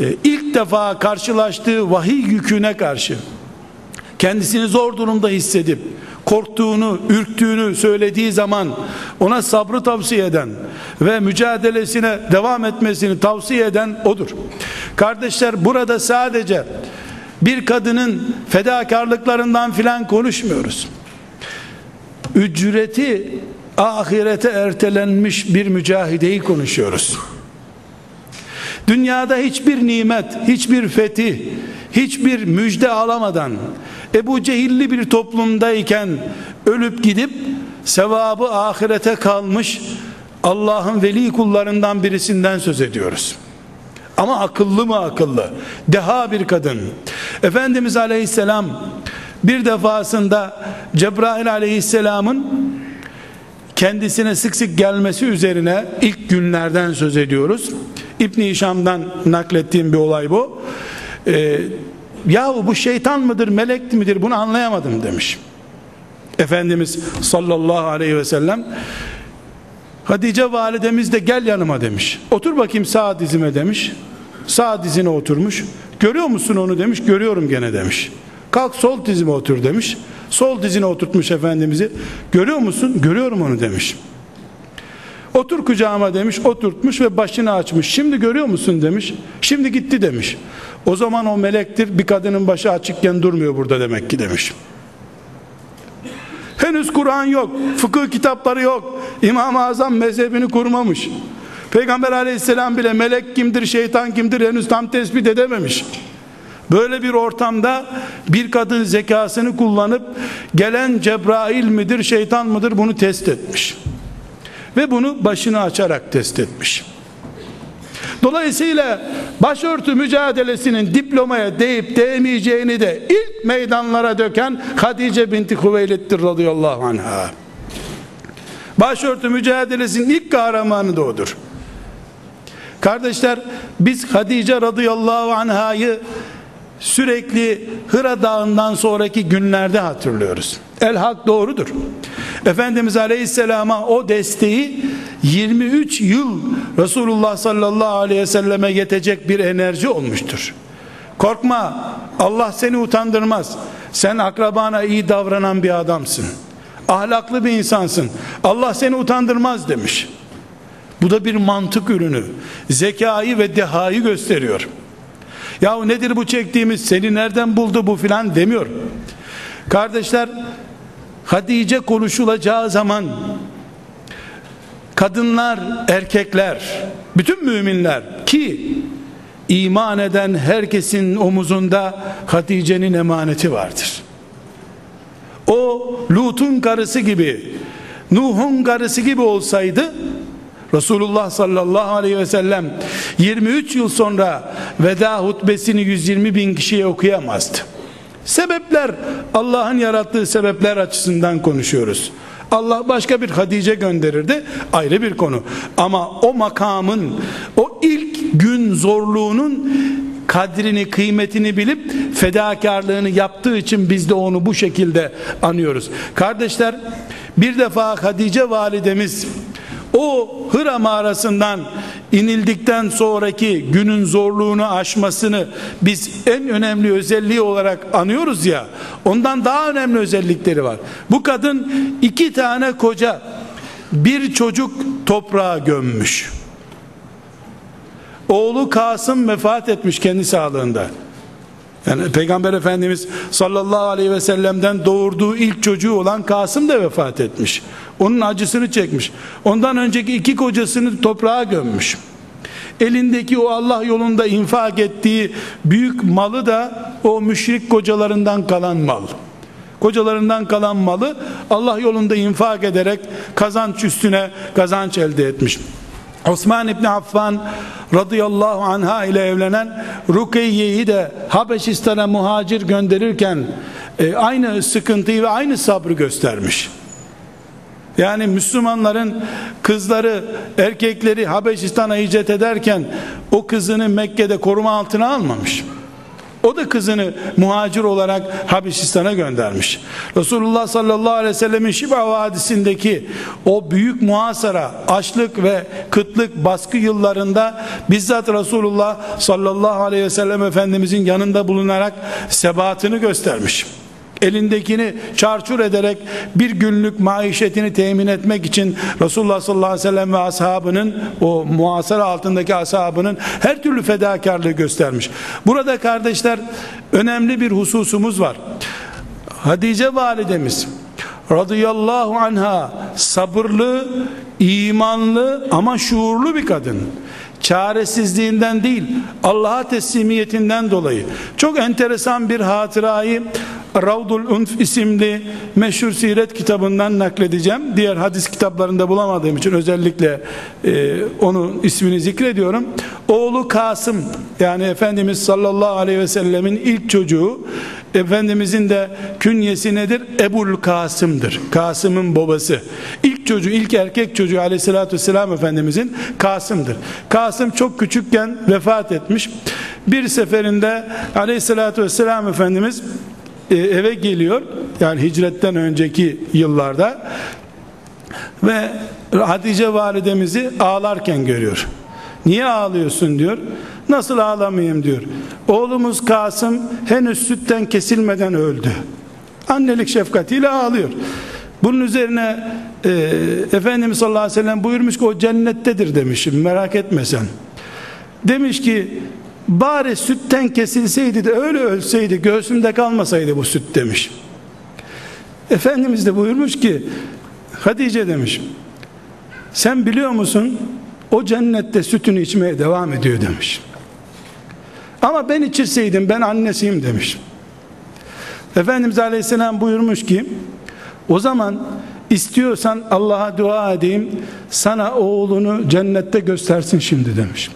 Speaker 1: e, ilk defa karşılaştığı vahiy yüküne karşı kendisini zor durumda hissedip korktuğunu, ürktüğünü söylediği zaman ona sabrı tavsiye eden ve mücadelesine devam etmesini tavsiye eden odur. Kardeşler burada sadece bir kadının fedakarlıklarından filan konuşmuyoruz. Ücreti ahirete ertelenmiş bir mücahideyi konuşuyoruz. Dünyada hiçbir nimet, hiçbir fetih, hiçbir müjde alamadan Ebu Cehilli bir toplumdayken ölüp gidip sevabı ahirete kalmış Allah'ın veli kullarından birisinden söz ediyoruz. Ama akıllı mı akıllı? Deha bir kadın. Efendimiz Aleyhisselam bir defasında Cebrail Aleyhisselam'ın kendisine sık sık gelmesi üzerine ilk günlerden söz ediyoruz. İbn Hişam'dan naklettiğim bir olay bu. Ee, yahu bu şeytan mıdır melek midir bunu anlayamadım demiş. Efendimiz sallallahu aleyhi ve sellem Hatice validemiz de gel yanıma demiş. Otur bakayım sağ dizime demiş. Sağ dizine oturmuş. Görüyor musun onu demiş. Görüyorum gene demiş. Kalk sol dizime otur demiş. Sol dizine oturtmuş Efendimiz'i. Görüyor musun? Görüyorum onu demiş. Otur kucağıma demiş, oturtmuş ve başını açmış. Şimdi görüyor musun demiş. Şimdi gitti demiş. O zaman o melektir. Bir kadının başı açıkken durmuyor burada demek ki demiş. Henüz Kur'an yok, fıkıh kitapları yok. İmam-ı Azam mezhebini kurmamış. Peygamber aleyhisselam bile melek kimdir, şeytan kimdir henüz tam tespit edememiş. Böyle bir ortamda bir kadın zekasını kullanıp gelen Cebrail midir, şeytan mıdır bunu test etmiş. Ve bunu başını açarak test etmiş. Dolayısıyla başörtü mücadelesinin diplomaya değip değmeyeceğini de ilk meydanlara döken Hadice binti Hüveylid'dir radıyallahu anha. Başörtü mücadelesinin ilk kahramanı da odur. Kardeşler biz Hadice radıyallahu anhayı sürekli Hıra Dağı'ndan sonraki günlerde hatırlıyoruz. El hak doğrudur. Efendimiz Aleyhisselam'a o desteği 23 yıl Resulullah sallallahu aleyhi ve selleme yetecek bir enerji olmuştur. Korkma Allah seni utandırmaz. Sen akrabana iyi davranan bir adamsın. Ahlaklı bir insansın. Allah seni utandırmaz demiş. Bu da bir mantık ürünü. Zekayı ve dehayı gösteriyor. Yahu nedir bu çektiğimiz seni nereden buldu bu filan demiyor. Kardeşler Hatice konuşulacağı zaman kadınlar, erkekler, bütün müminler ki iman eden herkesin omuzunda Hatice'nin emaneti vardır. O Lut'un karısı gibi, Nuh'un karısı gibi olsaydı Resulullah sallallahu aleyhi ve sellem 23 yıl sonra veda hutbesini 120 bin kişiye okuyamazdı. Sebepler Allah'ın yarattığı sebepler açısından konuşuyoruz. Allah başka bir Hatice gönderirdi ayrı bir konu. Ama o makamın o ilk gün zorluğunun kadrini kıymetini bilip fedakarlığını yaptığı için biz de onu bu şekilde anıyoruz. Kardeşler bir defa Hatice validemiz o Hıra mağarasından inildikten sonraki günün zorluğunu aşmasını biz en önemli özelliği olarak anıyoruz ya ondan daha önemli özellikleri var. Bu kadın iki tane koca bir çocuk toprağa gömmüş. Oğlu Kasım vefat etmiş kendi sağlığında. Yani Peygamber Efendimiz sallallahu aleyhi ve sellem'den doğurduğu ilk çocuğu olan Kasım da vefat etmiş. Onun acısını çekmiş. Ondan önceki iki kocasını toprağa gömmüş. Elindeki o Allah yolunda infak ettiği büyük malı da o müşrik kocalarından kalan mal. Kocalarından kalan malı Allah yolunda infak ederek kazanç üstüne kazanç elde etmiş. Osman İbni Affan radıyallahu anha ile evlenen Rukeyye'yi de Habeşistan'a muhacir gönderirken e, aynı sıkıntıyı ve aynı sabrı göstermiş. Yani Müslümanların kızları, erkekleri Habeşistan'a hicret ederken o kızını Mekke'de koruma altına almamış. O da kızını muhacir olarak Habeşistan'a göndermiş. Resulullah sallallahu aleyhi ve sellemin Şiba Vadisi'ndeki o büyük muhasara, açlık ve kıtlık baskı yıllarında bizzat Resulullah sallallahu aleyhi ve sellem Efendimizin yanında bulunarak sebatını göstermiş elindekini çarçur ederek bir günlük maişetini temin etmek için Resulullah sallallahu aleyhi ve sellem ve ashabının o muhasara altındaki ashabının her türlü fedakarlığı göstermiş. Burada kardeşler önemli bir hususumuz var. Hatice validemiz radıyallahu anha sabırlı, imanlı ama şuurlu bir kadın çaresizliğinden değil Allah'a teslimiyetinden dolayı çok enteresan bir hatırayı Ravdul Unf isimli meşhur siret kitabından nakledeceğim. Diğer hadis kitaplarında bulamadığım için özellikle e, onun ismini zikrediyorum. Oğlu Kasım yani Efendimiz sallallahu aleyhi ve sellemin ilk çocuğu Efendimizin de künyesi nedir? Ebul Kasım'dır. Kasım'ın babası. İlk çocuğu, ilk erkek çocuğu aleyhissalatü vesselam Efendimizin Kasım'dır. Kasım çok küçükken vefat etmiş. Bir seferinde aleyhissalatü vesselam Efendimiz e, eve geliyor. Yani hicretten önceki yıllarda ve Hatice validemizi ağlarken görüyor. Niye ağlıyorsun diyor. Nasıl ağlamayayım diyor. Oğlumuz Kasım henüz sütten kesilmeden öldü. Annelik şefkatiyle ağlıyor. Bunun üzerine e, Efendimiz sallallahu aleyhi ve sellem buyurmuş ki o cennettedir demişim merak etme sen. Demiş ki bari sütten kesilseydi de öyle ölseydi göğsümde kalmasaydı bu süt demiş. Efendimiz de buyurmuş ki Hatice demiş sen biliyor musun o cennette sütünü içmeye devam ediyor demiş. Ama ben içirseydim ben annesiyim demiş. Efendimiz Aleyhisselam buyurmuş ki o zaman istiyorsan Allah'a dua edeyim sana oğlunu cennette göstersin şimdi demiş.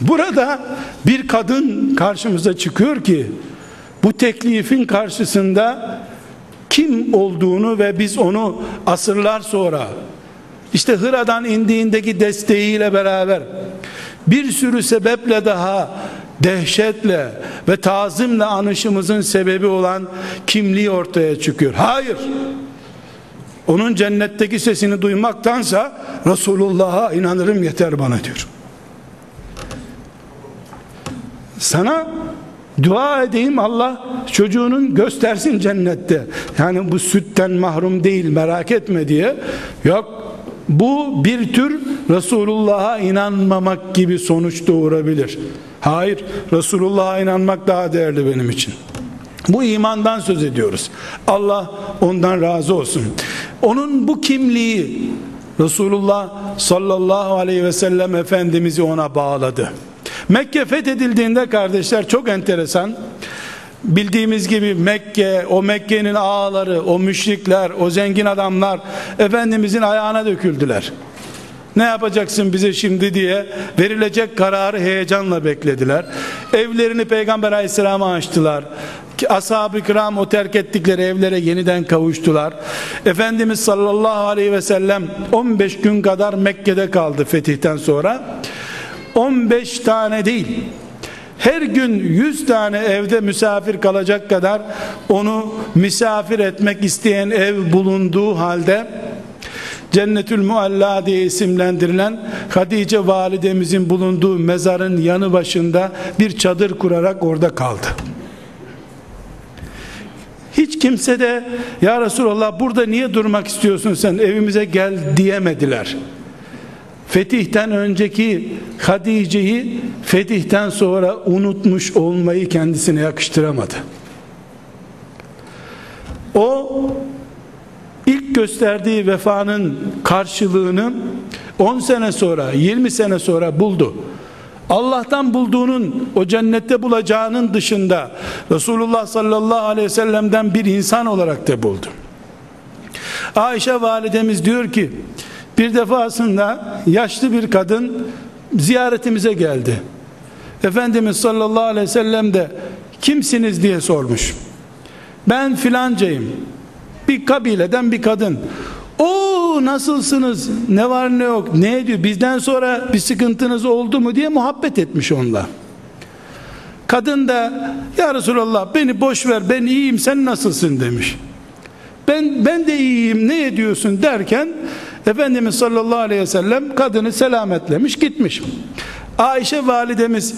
Speaker 1: Burada bir kadın karşımıza çıkıyor ki bu teklifin karşısında kim olduğunu ve biz onu asırlar sonra işte Hıra'dan indiğindeki desteğiyle beraber bir sürü sebeple daha dehşetle ve tazimle anışımızın sebebi olan kimliği ortaya çıkıyor. Hayır. Onun cennetteki sesini duymaktansa Resulullah'a inanırım yeter bana diyor. Sana dua edeyim Allah çocuğunun göstersin cennette. Yani bu sütten mahrum değil merak etme diye. Yok bu bir tür Resulullah'a inanmamak gibi sonuç doğurabilir. Hayır Resulullah'a inanmak daha değerli benim için. Bu imandan söz ediyoruz. Allah ondan razı olsun. Onun bu kimliği Resulullah sallallahu aleyhi ve sellem Efendimiz'i ona bağladı. Mekke fethedildiğinde kardeşler çok enteresan. Bildiğimiz gibi Mekke, o Mekke'nin ağaları, o müşrikler, o zengin adamlar Efendimizin ayağına döküldüler. Ne yapacaksın bize şimdi diye verilecek kararı heyecanla beklediler. Evlerini Peygamber aleyhisselama açtılar. Ashab-ı kiram o terk ettikleri evlere yeniden kavuştular. Efendimiz sallallahu aleyhi ve sellem 15 gün kadar Mekke'de kaldı fetihten sonra. 15 tane değil her gün 100 tane evde misafir kalacak kadar onu misafir etmek isteyen ev bulunduğu halde Cennetül Mualla diye isimlendirilen Hatice validemizin bulunduğu mezarın yanı başında bir çadır kurarak orada kaldı. Hiç kimse de ya Resulallah burada niye durmak istiyorsun sen evimize gel diyemediler. Fetihten önceki Hatice'yi fetihten sonra unutmuş olmayı kendisine yakıştıramadı. O ilk gösterdiği vefanın karşılığını 10 sene sonra 20 sene sonra buldu. Allah'tan bulduğunun o cennette bulacağının dışında Resulullah sallallahu aleyhi ve sellem'den bir insan olarak da buldu. Ayşe validemiz diyor ki bir defasında yaşlı bir kadın ziyaretimize geldi. Efendimiz sallallahu aleyhi ve sellem de kimsiniz diye sormuş. Ben filancayım. Bir kabileden bir kadın. O nasılsınız? Ne var ne yok? Ne ediyor? Bizden sonra bir sıkıntınız oldu mu diye muhabbet etmiş onunla. Kadın da ya Resulallah beni boş ver ben iyiyim sen nasılsın demiş. Ben ben de iyiyim ne ediyorsun derken Efendimiz sallallahu aleyhi ve sellem kadını selametlemiş gitmiş. Ayşe validemiz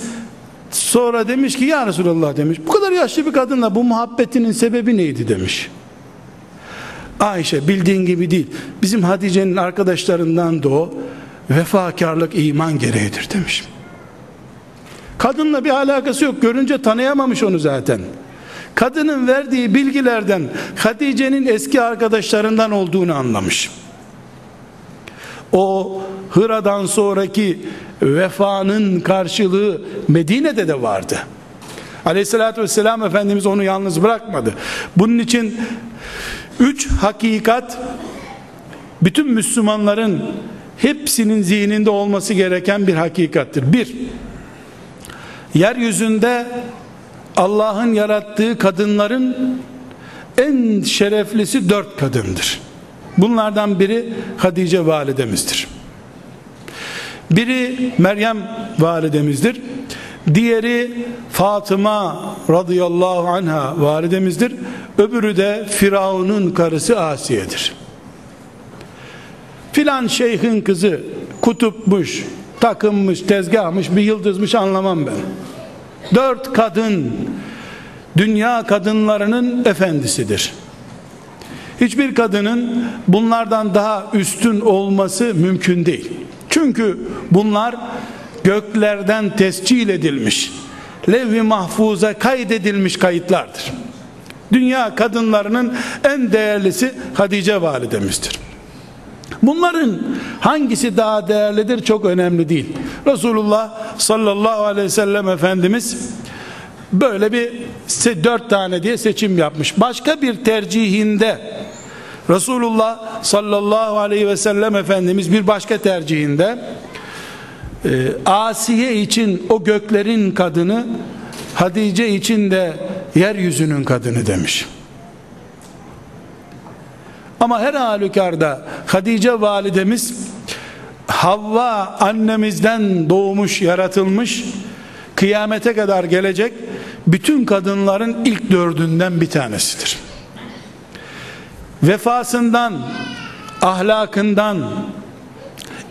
Speaker 1: sonra demiş ki ya Resulallah demiş bu kadar yaşlı bir kadınla bu muhabbetinin sebebi neydi demiş. Ayşe bildiğin gibi değil. Bizim Hatice'nin arkadaşlarından da o vefakarlık iman gereğidir demiş. Kadınla bir alakası yok. Görünce tanıyamamış onu zaten. Kadının verdiği bilgilerden Hatice'nin eski arkadaşlarından olduğunu anlamış. O Hıra'dan sonraki vefanın karşılığı Medine'de de vardı. Aleyhissalatü vesselam Efendimiz onu yalnız bırakmadı. Bunun için üç hakikat bütün Müslümanların hepsinin zihninde olması gereken bir hakikattir. Bir, yeryüzünde Allah'ın yarattığı kadınların en şereflisi dört kadındır. Bunlardan biri Hatice validemizdir. Biri Meryem validemizdir. Diğeri Fatıma radıyallahu anha validemizdir. Öbürü de Firavun'un karısı Asiye'dir. Filan şeyhin kızı kutupmuş, takınmış, tezgahmış, bir yıldızmış anlamam ben. Dört kadın dünya kadınlarının efendisidir. Hiçbir kadının bunlardan daha üstün olması mümkün değil. Çünkü bunlar göklerden tescil edilmiş, levh-i mahfuza kaydedilmiş kayıtlardır. Dünya kadınlarının en değerlisi Hatice validemizdir. Bunların hangisi daha değerlidir çok önemli değil. Resulullah sallallahu aleyhi ve sellem Efendimiz böyle bir dört tane diye seçim yapmış. Başka bir tercihinde Resulullah sallallahu aleyhi ve sellem Efendimiz bir başka tercihinde e, Asiye için o göklerin kadını Hatice için de yeryüzünün kadını demiş. Ama her halükarda Hatice validemiz Havva annemizden doğmuş, yaratılmış, kıyamete kadar gelecek bütün kadınların ilk dördünden bir tanesidir. Vefasından, ahlakından,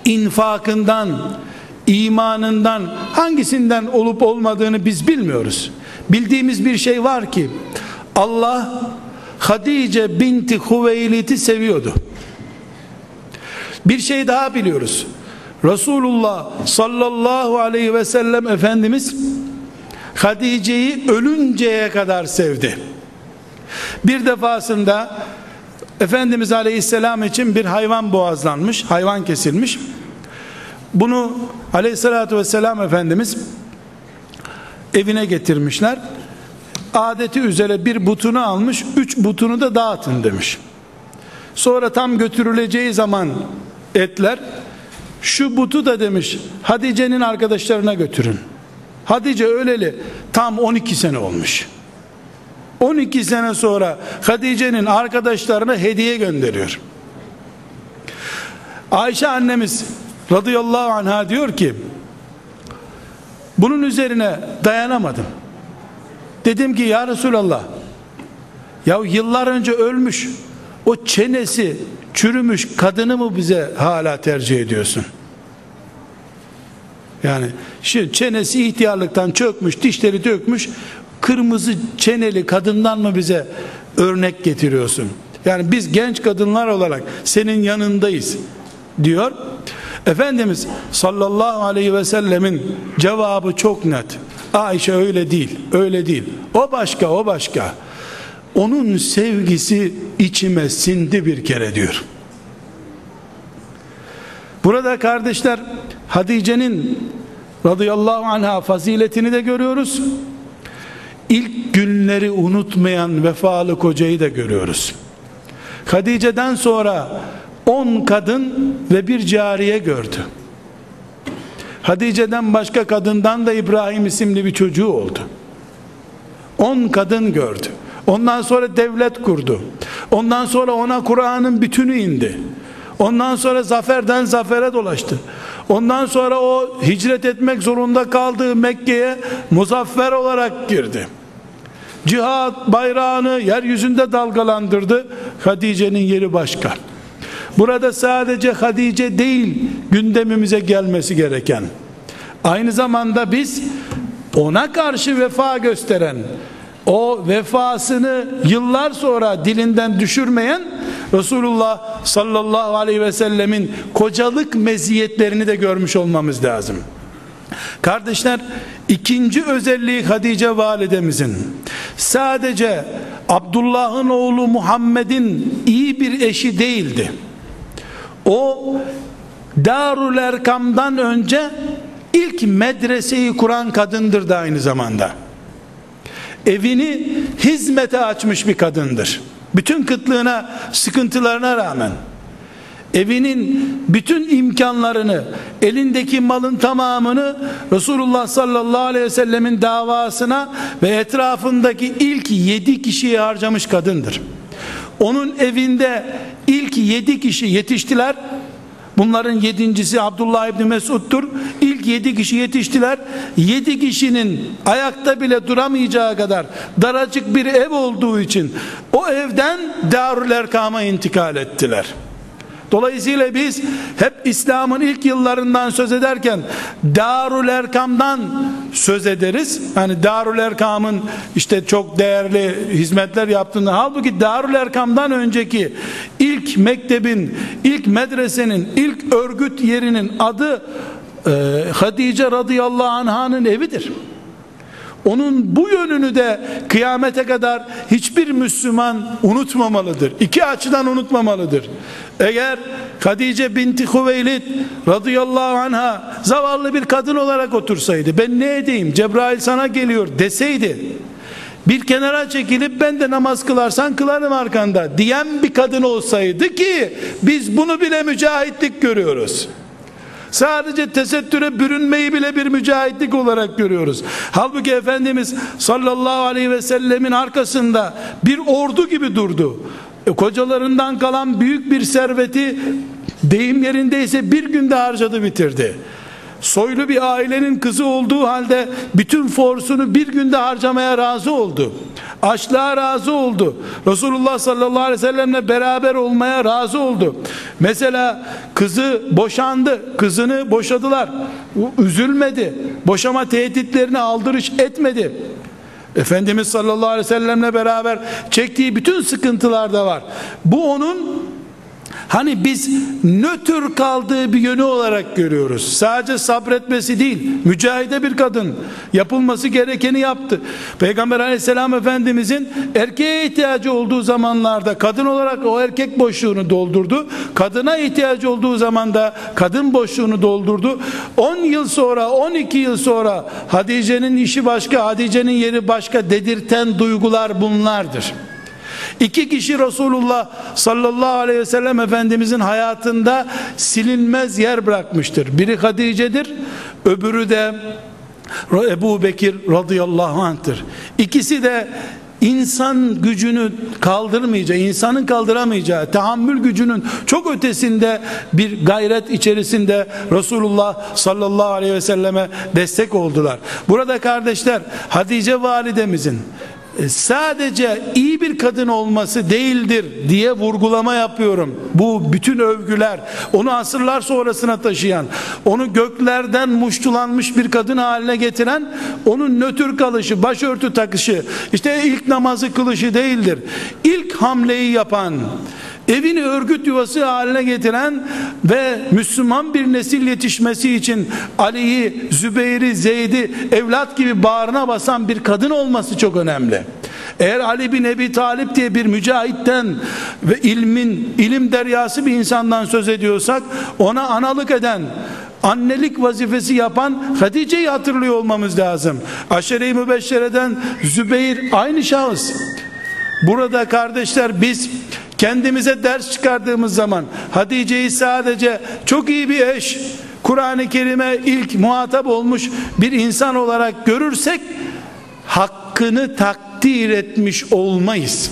Speaker 1: infakından, imanından hangisinden olup olmadığını biz bilmiyoruz. Bildiğimiz bir şey var ki Allah Hatice binti Huveylit'i seviyordu. Bir şey daha biliyoruz. Resulullah sallallahu aleyhi ve sellem Efendimiz Hatice'yi ölünceye kadar sevdi. Bir defasında Efendimiz Aleyhisselam için bir hayvan boğazlanmış, hayvan kesilmiş. Bunu Aleyhisselatü Vesselam Efendimiz evine getirmişler. Adeti üzere bir butunu almış, üç butunu da dağıtın demiş. Sonra tam götürüleceği zaman etler şu butu da demiş Hatice'nin arkadaşlarına götürün. Hatice öleli tam 12 sene olmuş. 12 sene sonra Hatice'nin arkadaşlarına hediye gönderiyor. Ayşe annemiz radıyallahu anha diyor ki bunun üzerine dayanamadım. Dedim ki ya Resulallah ya yıllar önce ölmüş o çenesi çürümüş kadını mı bize hala tercih ediyorsun? Yani şimdi çenesi ihtiyarlıktan çökmüş, dişleri dökmüş, kırmızı çeneli kadından mı bize örnek getiriyorsun? Yani biz genç kadınlar olarak senin yanındayız diyor. Efendimiz sallallahu aleyhi ve sellemin cevabı çok net. Ayşe öyle değil, öyle değil. O başka, o başka. Onun sevgisi içime sindi bir kere diyor. Burada kardeşler Hatice'nin radıyallahu anha faziletini de görüyoruz. İlk günleri unutmayan vefalı kocayı da görüyoruz. Hatice'den sonra 10 kadın ve bir cariye gördü. Hatice'den başka kadından da İbrahim isimli bir çocuğu oldu. 10 kadın gördü. Ondan sonra devlet kurdu. Ondan sonra ona Kur'an'ın bütünü indi. Ondan sonra zaferden zafere dolaştı. Ondan sonra o hicret etmek zorunda kaldığı Mekke'ye muzaffer olarak girdi. Cihat bayrağını yeryüzünde dalgalandırdı. Hatice'nin yeri başka. Burada sadece Hatice değil gündemimize gelmesi gereken. Aynı zamanda biz ona karşı vefa gösteren, o vefasını yıllar sonra dilinden düşürmeyen Resulullah sallallahu aleyhi ve sellemin kocalık meziyetlerini de görmüş olmamız lazım. Kardeşler ikinci özelliği Hatice validemizin sadece Abdullah'ın oğlu Muhammed'in iyi bir eşi değildi. O Darül Erkam'dan önce ilk medreseyi kuran kadındır da aynı zamanda. Evini hizmete açmış bir kadındır. Bütün kıtlığına, sıkıntılarına rağmen evinin bütün imkanlarını, elindeki malın tamamını Resulullah sallallahu aleyhi ve sellemin davasına ve etrafındaki ilk yedi kişiye harcamış kadındır. Onun evinde ilk yedi kişi yetiştiler. Bunların yedincisi Abdullah İbni Mesud'dur. İlk yedi kişi yetiştiler. Yedi kişinin ayakta bile duramayacağı kadar daracık bir ev olduğu için o evden Darül Erkam'a intikal ettiler. Dolayısıyla biz hep İslam'ın ilk yıllarından söz ederken Darül Erkam'dan söz ederiz. Hani Darül Erkam'ın işte çok değerli hizmetler yaptığını halbuki Darül Erkam'dan önceki ilk mektebin, ilk medresenin, ilk örgüt yerinin adı e, Hatice radıyallahu anh'ın evidir. Onun bu yönünü de kıyamete kadar hiçbir Müslüman unutmamalıdır. İki açıdan unutmamalıdır. Eğer Hatice binti Hüveylid radıyallahu anha zavallı bir kadın olarak otursaydı ben ne edeyim Cebrail sana geliyor deseydi bir kenara çekilip ben de namaz kılarsan kılarım arkanda diyen bir kadın olsaydı ki biz bunu bile mücahitlik görüyoruz. Sadece tesettüre bürünmeyi bile bir mücahitlik olarak görüyoruz. Halbuki Efendimiz sallallahu aleyhi ve sellemin arkasında bir ordu gibi durdu. E, kocalarından kalan büyük bir serveti deyim yerindeyse bir günde harcadı bitirdi soylu bir ailenin kızı olduğu halde bütün forsunu bir günde harcamaya razı oldu. Açlığa razı oldu. Resulullah sallallahu aleyhi ve sellemle beraber olmaya razı oldu. Mesela kızı boşandı. Kızını boşadılar. Üzülmedi. Boşama tehditlerini aldırış etmedi. Efendimiz sallallahu aleyhi ve sellemle beraber çektiği bütün sıkıntılar da var. Bu onun Hani biz nötr kaldığı bir yönü olarak görüyoruz. Sadece sabretmesi değil, mücahide bir kadın yapılması gerekeni yaptı. Peygamber aleyhisselam efendimizin erkeğe ihtiyacı olduğu zamanlarda kadın olarak o erkek boşluğunu doldurdu. Kadına ihtiyacı olduğu zaman da kadın boşluğunu doldurdu. 10 yıl sonra, 12 yıl sonra Hatice'nin işi başka, Hatice'nin yeri başka dedirten duygular bunlardır. İki kişi Resulullah sallallahu aleyhi ve sellem Efendimizin hayatında silinmez yer bırakmıştır. Biri Hatice'dir, öbürü de Ebu Bekir radıyallahu anh'tır. İkisi de insan gücünü kaldırmayacağı, insanın kaldıramayacağı, tahammül gücünün çok ötesinde bir gayret içerisinde Resulullah sallallahu aleyhi ve selleme destek oldular. Burada kardeşler Hatice validemizin sadece iyi bir kadın olması değildir diye vurgulama yapıyorum. Bu bütün övgüler onu asırlar sonrasına taşıyan, onu göklerden muştulanmış bir kadın haline getiren, onun nötr kalışı, başörtü takışı, işte ilk namazı kılışı değildir. İlk hamleyi yapan, evini örgüt yuvası haline getiren ve Müslüman bir nesil yetişmesi için Ali'yi, Zübeyir'i, Zeyd'i evlat gibi bağrına basan bir kadın olması çok önemli. Eğer Ali bin Ebi Talip diye bir mücahitten ve ilmin ilim deryası bir insandan söz ediyorsak ona analık eden annelik vazifesi yapan Hatice'yi hatırlıyor olmamız lazım. Aşere-i Mübeşşere'den Zübeyir aynı şahıs. Burada kardeşler biz kendimize ders çıkardığımız zaman Hatice'yi sadece çok iyi bir eş, Kur'an-ı Kerim'e ilk muhatap olmuş bir insan olarak görürsek hakkını takdir etmiş olmayız.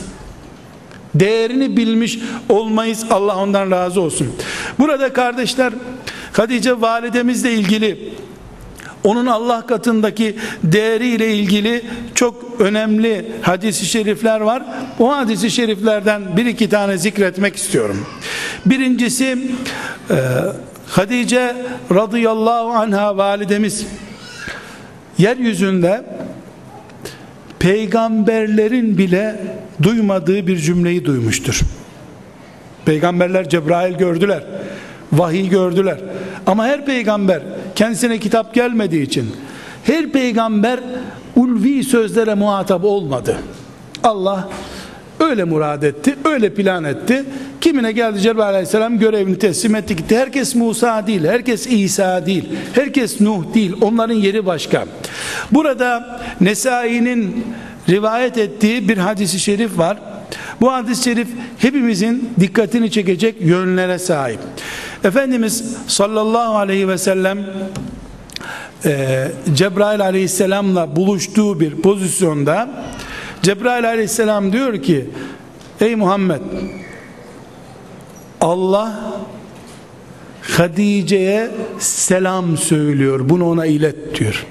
Speaker 1: Değerini bilmiş olmayız. Allah ondan razı olsun. Burada kardeşler Hatice validemizle ilgili onun Allah katındaki değeriyle ilgili çok önemli hadisi şerifler var. O hadisi şeriflerden bir iki tane zikretmek istiyorum. Birincisi e, Hatice radıyallahu anha validemiz yeryüzünde peygamberlerin bile duymadığı bir cümleyi duymuştur. Peygamberler Cebrail gördüler. Vahiy gördüler. Ama her peygamber kendisine kitap gelmediği için her peygamber ulvi sözlere muhatap olmadı. Allah öyle murad etti, öyle plan etti. Kimine geldi Cebrail aleyhisselam görevini teslim etti gitti. Herkes Musa değil, herkes İsa değil, herkes Nuh değil. Onların yeri başka. Burada Nesai'nin rivayet ettiği bir hadisi şerif var. Bu hadis-i şerif hepimizin dikkatini çekecek yönlere sahip. Efendimiz sallallahu aleyhi ve sellem e, Cebrail aleyhisselamla buluştuğu bir pozisyonda Cebrail aleyhisselam diyor ki ey Muhammed Allah Hadice'ye selam söylüyor bunu ona ilet diyor.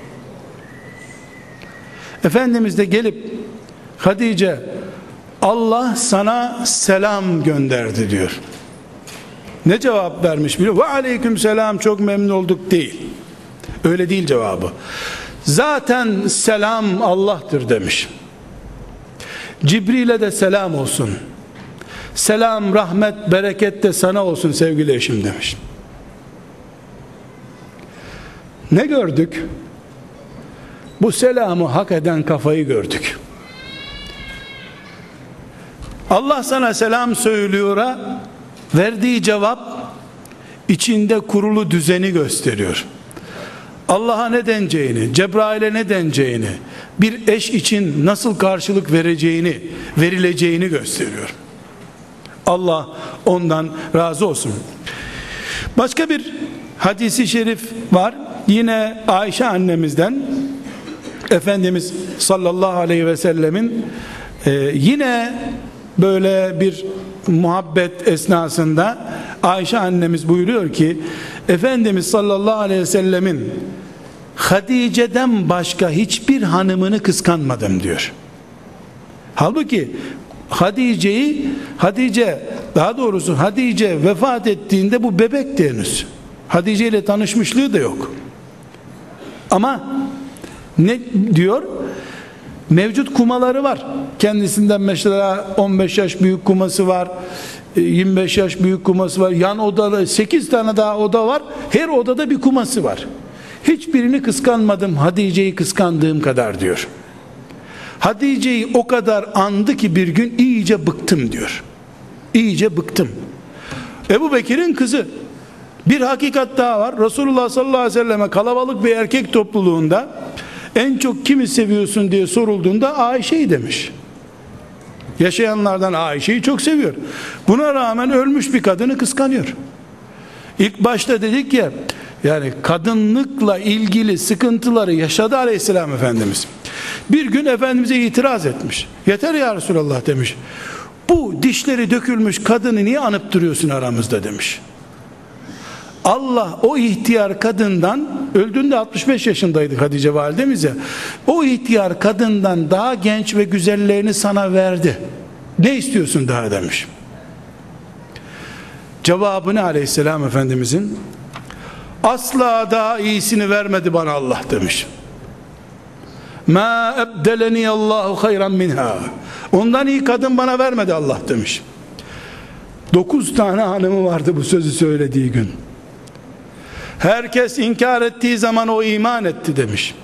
Speaker 1: Efendimiz de gelip Hadice Allah sana selam gönderdi diyor ne cevap vermiş biliyor ve aleyküm selam çok memnun olduk değil. Öyle değil cevabı. Zaten selam Allah'tır demiş. Cibril'e de selam olsun. Selam rahmet bereket de sana olsun sevgili eşim demiş. Ne gördük? Bu selamı hak eden kafayı gördük. Allah sana selam söylüyor'a verdiği cevap içinde kurulu düzeni gösteriyor. Allah'a ne deneceğini, Cebrail'e ne deneceğini, bir eş için nasıl karşılık vereceğini, verileceğini gösteriyor. Allah ondan razı olsun. Başka bir hadisi şerif var. Yine Ayşe annemizden Efendimiz sallallahu aleyhi ve sellemin e, yine böyle bir muhabbet esnasında Ayşe annemiz buyuruyor ki Efendimiz sallallahu aleyhi ve sellemin Hatice'den başka hiçbir hanımını kıskanmadım diyor. Halbuki Hatice'yi Hatice daha doğrusu Hatice vefat ettiğinde bu bebek henüz. Hatice ile tanışmışlığı da yok. Ama ne diyor? Mevcut kumaları var. Kendisinden mesela 15 yaş büyük kuması var. e, 25 yaş büyük kuması var. Yan odada 8 tane daha oda var. Her odada bir kuması var. Hiçbirini kıskanmadım. Hatice'yi kıskandığım kadar diyor. Hatice'yi o kadar andı ki bir gün iyice bıktım diyor. İyice bıktım. Ebu Bekir'in kızı. Bir hakikat daha var. Resulullah sallallahu aleyhi ve selleme kalabalık bir erkek topluluğunda en çok kimi seviyorsun diye sorulduğunda Ayşe'yi demiş. Yaşayanlardan Ayşe'yi çok seviyor. Buna rağmen ölmüş bir kadını kıskanıyor. İlk başta dedik ya yani kadınlıkla ilgili sıkıntıları yaşadı aleyhisselam efendimiz. Bir gün efendimize itiraz etmiş. Yeter ya Resulallah demiş. Bu dişleri dökülmüş kadını niye anıp duruyorsun aramızda demiş. Allah o ihtiyar kadından öldüğünde 65 yaşındaydı Hatice validemiz ya. O ihtiyar kadından daha genç ve güzellerini sana verdi. Ne istiyorsun daha demiş. Cevabını aleyhisselam efendimizin asla daha iyisini vermedi bana Allah demiş. Ma ebdeleni Allahu hayran minha. Ondan iyi kadın bana vermedi Allah demiş. Dokuz tane hanımı vardı bu sözü söylediği gün. Herkes inkar ettiği zaman o iman etti demiş.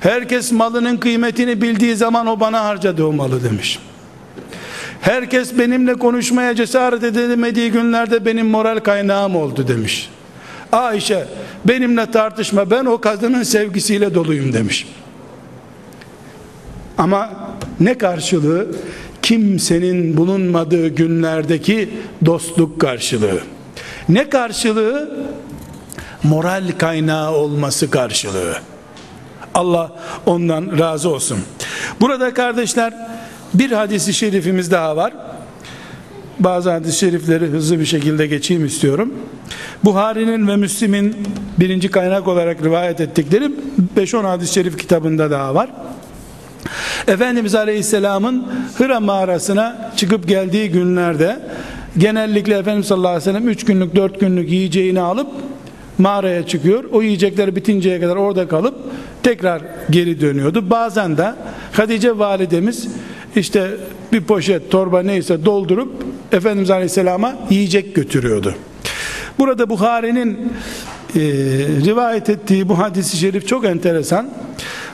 Speaker 1: Herkes malının kıymetini bildiği zaman o bana harcadı o malı demiş. Herkes benimle konuşmaya cesaret edemediği günlerde benim moral kaynağım oldu demiş. Ayşe benimle tartışma ben o kadının sevgisiyle doluyum demiş. Ama ne karşılığı? Kimsenin bulunmadığı günlerdeki dostluk karşılığı. Ne karşılığı? Moral kaynağı olması karşılığı. Allah ondan razı olsun. Burada kardeşler bir hadisi şerifimiz daha var. Bazı hadis-i şerifleri hızlı bir şekilde geçeyim istiyorum. Buhari'nin ve Müslim'in birinci kaynak olarak rivayet ettikleri 5-10 hadis-i şerif kitabında daha var. Efendimiz Aleyhisselam'ın Hıra mağarasına çıkıp geldiği günlerde genellikle Efendimiz sallallahu aleyhi ve sellem 3 günlük 4 günlük yiyeceğini alıp mağaraya çıkıyor. O yiyecekler bitinceye kadar orada kalıp tekrar geri dönüyordu. Bazen de Hatice validemiz işte bir poşet torba neyse doldurup Efendimiz Aleyhisselam'a yiyecek götürüyordu. Burada Bukhari'nin e, rivayet ettiği bu hadisi şerif çok enteresan.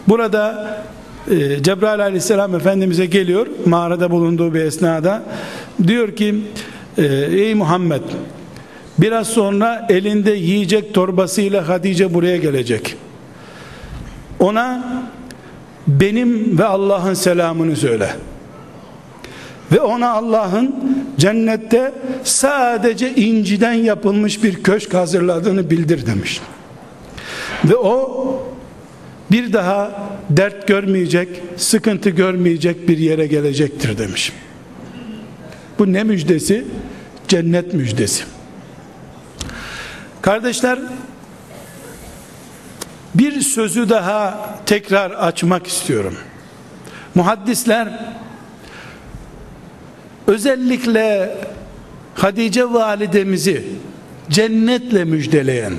Speaker 1: Burada e, Cebrail Aleyhisselam Efendimiz'e geliyor mağarada bulunduğu bir esnada diyor ki e, ey Muhammed biraz sonra elinde yiyecek torbasıyla Hatice buraya gelecek ona benim ve Allah'ın selamını söyle ve ona Allah'ın cennette sadece inciden yapılmış bir köşk hazırladığını bildir demiş ve o bir daha dert görmeyecek, sıkıntı görmeyecek bir yere gelecektir demiş. Bu ne müjdesi? Cennet müjdesi. Kardeşler, bir sözü daha tekrar açmak istiyorum. Muhaddisler özellikle Hadice validemizi cennetle müjdeleyen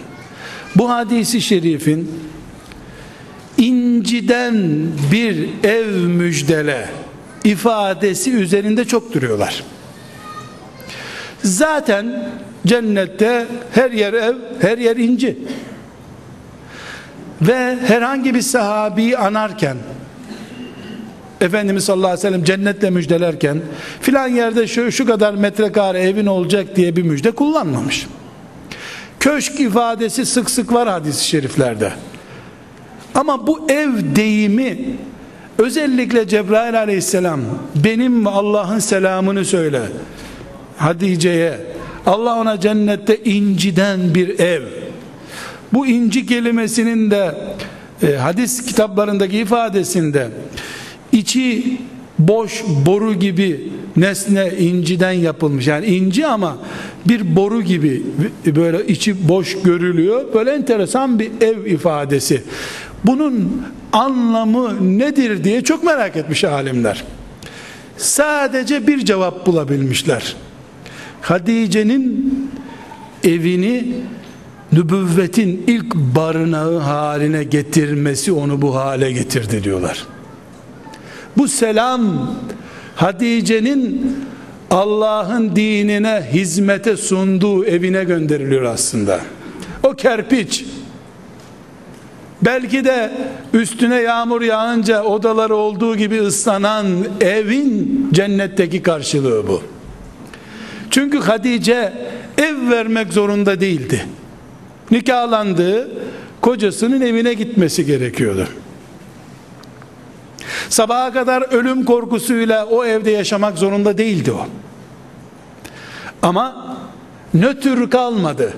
Speaker 1: bu hadisi şerifin inciden bir ev müjdele ifadesi üzerinde çok duruyorlar. Zaten cennette her yer ev, her yer inci. Ve herhangi bir sahabi anarken Efendimiz sallallahu aleyhi ve sellem cennetle müjdelerken filan yerde şu, şu kadar metrekare evin olacak diye bir müjde kullanmamış. Köşk ifadesi sık sık var hadis-i şeriflerde. Ama bu ev deyimi özellikle Cebrail aleyhisselam benim ve Allah'ın selamını söyle Hatice'ye Allah ona cennette inciden bir ev bu inci kelimesinin de e, hadis kitaplarındaki ifadesinde içi boş boru gibi nesne inciden yapılmış yani inci ama bir boru gibi böyle içi boş görülüyor böyle enteresan bir ev ifadesi bunun anlamı nedir diye çok merak etmiş alimler. Sadece bir cevap bulabilmişler. Hatice'nin evini nübüvvetin ilk barınağı haline getirmesi onu bu hale getirdi diyorlar. Bu selam Hatice'nin Allah'ın dinine hizmete sunduğu evine gönderiliyor aslında. O kerpiç belki de üstüne yağmur yağınca odaları olduğu gibi ıslanan evin cennetteki karşılığı bu. Çünkü Hatice ev vermek zorunda değildi. Nikahlandığı kocasının evine gitmesi gerekiyordu. Sabaha kadar ölüm korkusuyla o evde yaşamak zorunda değildi o. Ama nötr kalmadı.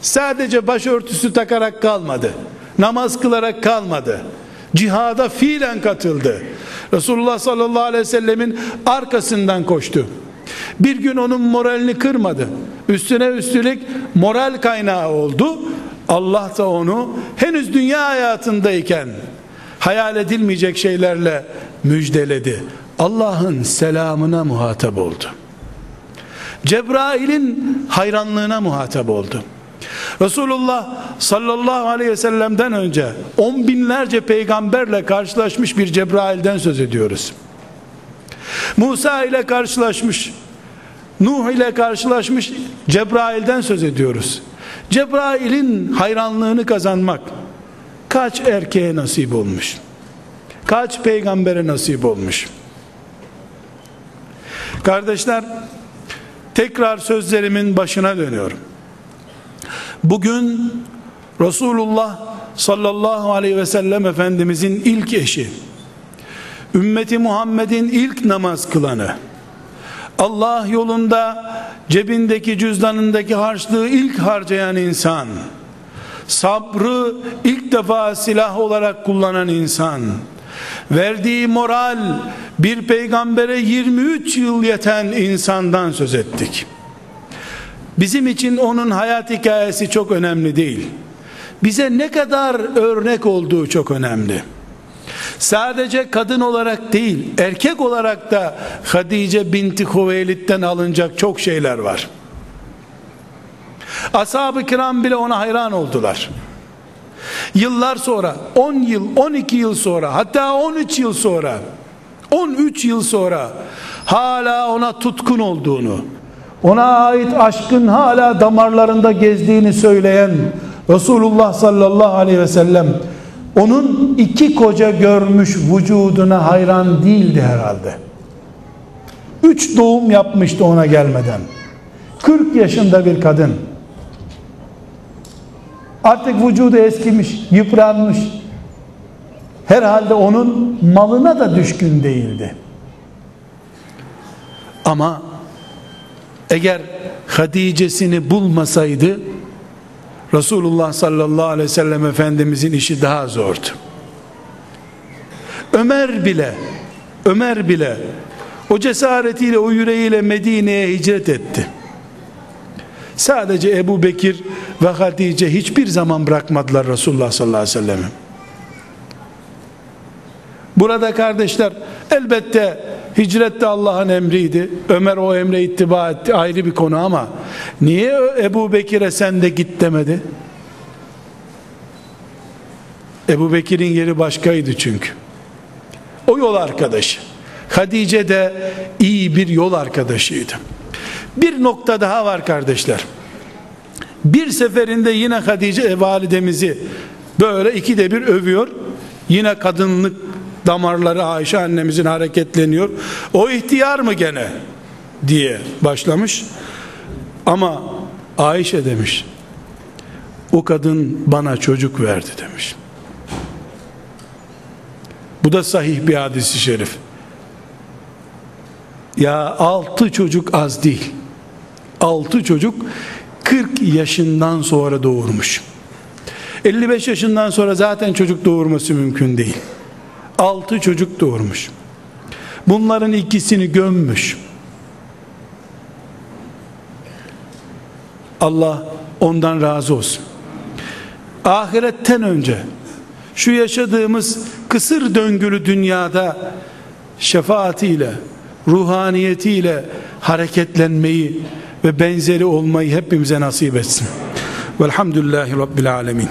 Speaker 1: Sadece başörtüsü takarak kalmadı. Namaz kılarak kalmadı. Cihada fiilen katıldı. Resulullah sallallahu aleyhi ve sellemin arkasından koştu. Bir gün onun moralini kırmadı. Üstüne üstlük moral kaynağı oldu. Allah da onu henüz dünya hayatındayken hayal edilmeyecek şeylerle müjdeledi. Allah'ın selamına muhatap oldu. Cebrail'in hayranlığına muhatap oldu. Resulullah sallallahu aleyhi ve sellem'den önce on binlerce peygamberle karşılaşmış bir Cebrail'den söz ediyoruz. Musa ile karşılaşmış, Nuh ile karşılaşmış Cebrail'den söz ediyoruz. Cebrail'in hayranlığını kazanmak kaç erkeğe nasip olmuş? Kaç peygambere nasip olmuş? Kardeşler, tekrar sözlerimin başına dönüyorum. Bugün Resulullah sallallahu aleyhi ve sellem Efendimizin ilk eşi, ümmeti Muhammed'in ilk namaz kılanı, Allah yolunda cebindeki cüzdanındaki harçlığı ilk harcayan insan, sabrı ilk defa silah olarak kullanan insan, verdiği moral bir peygambere 23 yıl yeten insandan söz ettik. Bizim için onun hayat hikayesi çok önemli değil. Bize ne kadar örnek olduğu çok önemli. Sadece kadın olarak değil, erkek olarak da Hadice binti Huveylid'den alınacak çok şeyler var. Ashab-ı kiram bile ona hayran oldular. Yıllar sonra, 10 yıl, 12 yıl sonra, hatta 13 yıl sonra, 13 yıl sonra hala ona tutkun olduğunu, ona ait aşkın hala damarlarında gezdiğini söyleyen Resulullah sallallahu aleyhi ve sellem onun iki koca görmüş vücuduna hayran değildi herhalde. Üç doğum yapmıştı ona gelmeden. 40 yaşında bir kadın. Artık vücudu eskimiş, yıpranmış. Herhalde onun malına da düşkün değildi. Ama eğer Hatice'sini bulmasaydı Resulullah sallallahu aleyhi ve sellem Efendimizin işi daha zordu. Ömer bile Ömer bile o cesaretiyle o yüreğiyle Medine'ye hicret etti. Sadece Ebu Bekir ve Hatice hiçbir zaman bırakmadılar Resulullah sallallahu aleyhi ve sellem'i. Burada kardeşler elbette hicret de Allah'ın emriydi. Ömer o emre ittiba etti ayrı bir konu ama niye Ebu Bekir'e sen de git demedi? Ebu Bekir'in yeri başkaydı çünkü. O yol arkadaşı. Hadice de iyi bir yol arkadaşıydı. Bir nokta daha var kardeşler. Bir seferinde yine Hadice validemizi böyle ikide bir övüyor. Yine kadınlık damarları Ayşe annemizin hareketleniyor. O ihtiyar mı gene diye başlamış. Ama Ayşe demiş. O kadın bana çocuk verdi demiş. Bu da sahih bir hadisi şerif. Ya altı çocuk az değil. Altı çocuk 40 yaşından sonra doğurmuş. 55 yaşından sonra zaten çocuk doğurması mümkün değil. Altı çocuk doğurmuş. Bunların ikisini gömmüş. Allah ondan razı olsun. Ahiretten önce şu yaşadığımız kısır döngülü dünyada şefaatiyle, ruhaniyetiyle hareketlenmeyi ve benzeri olmayı hepimize nasip etsin. Velhamdülillahi Rabbil Alemin.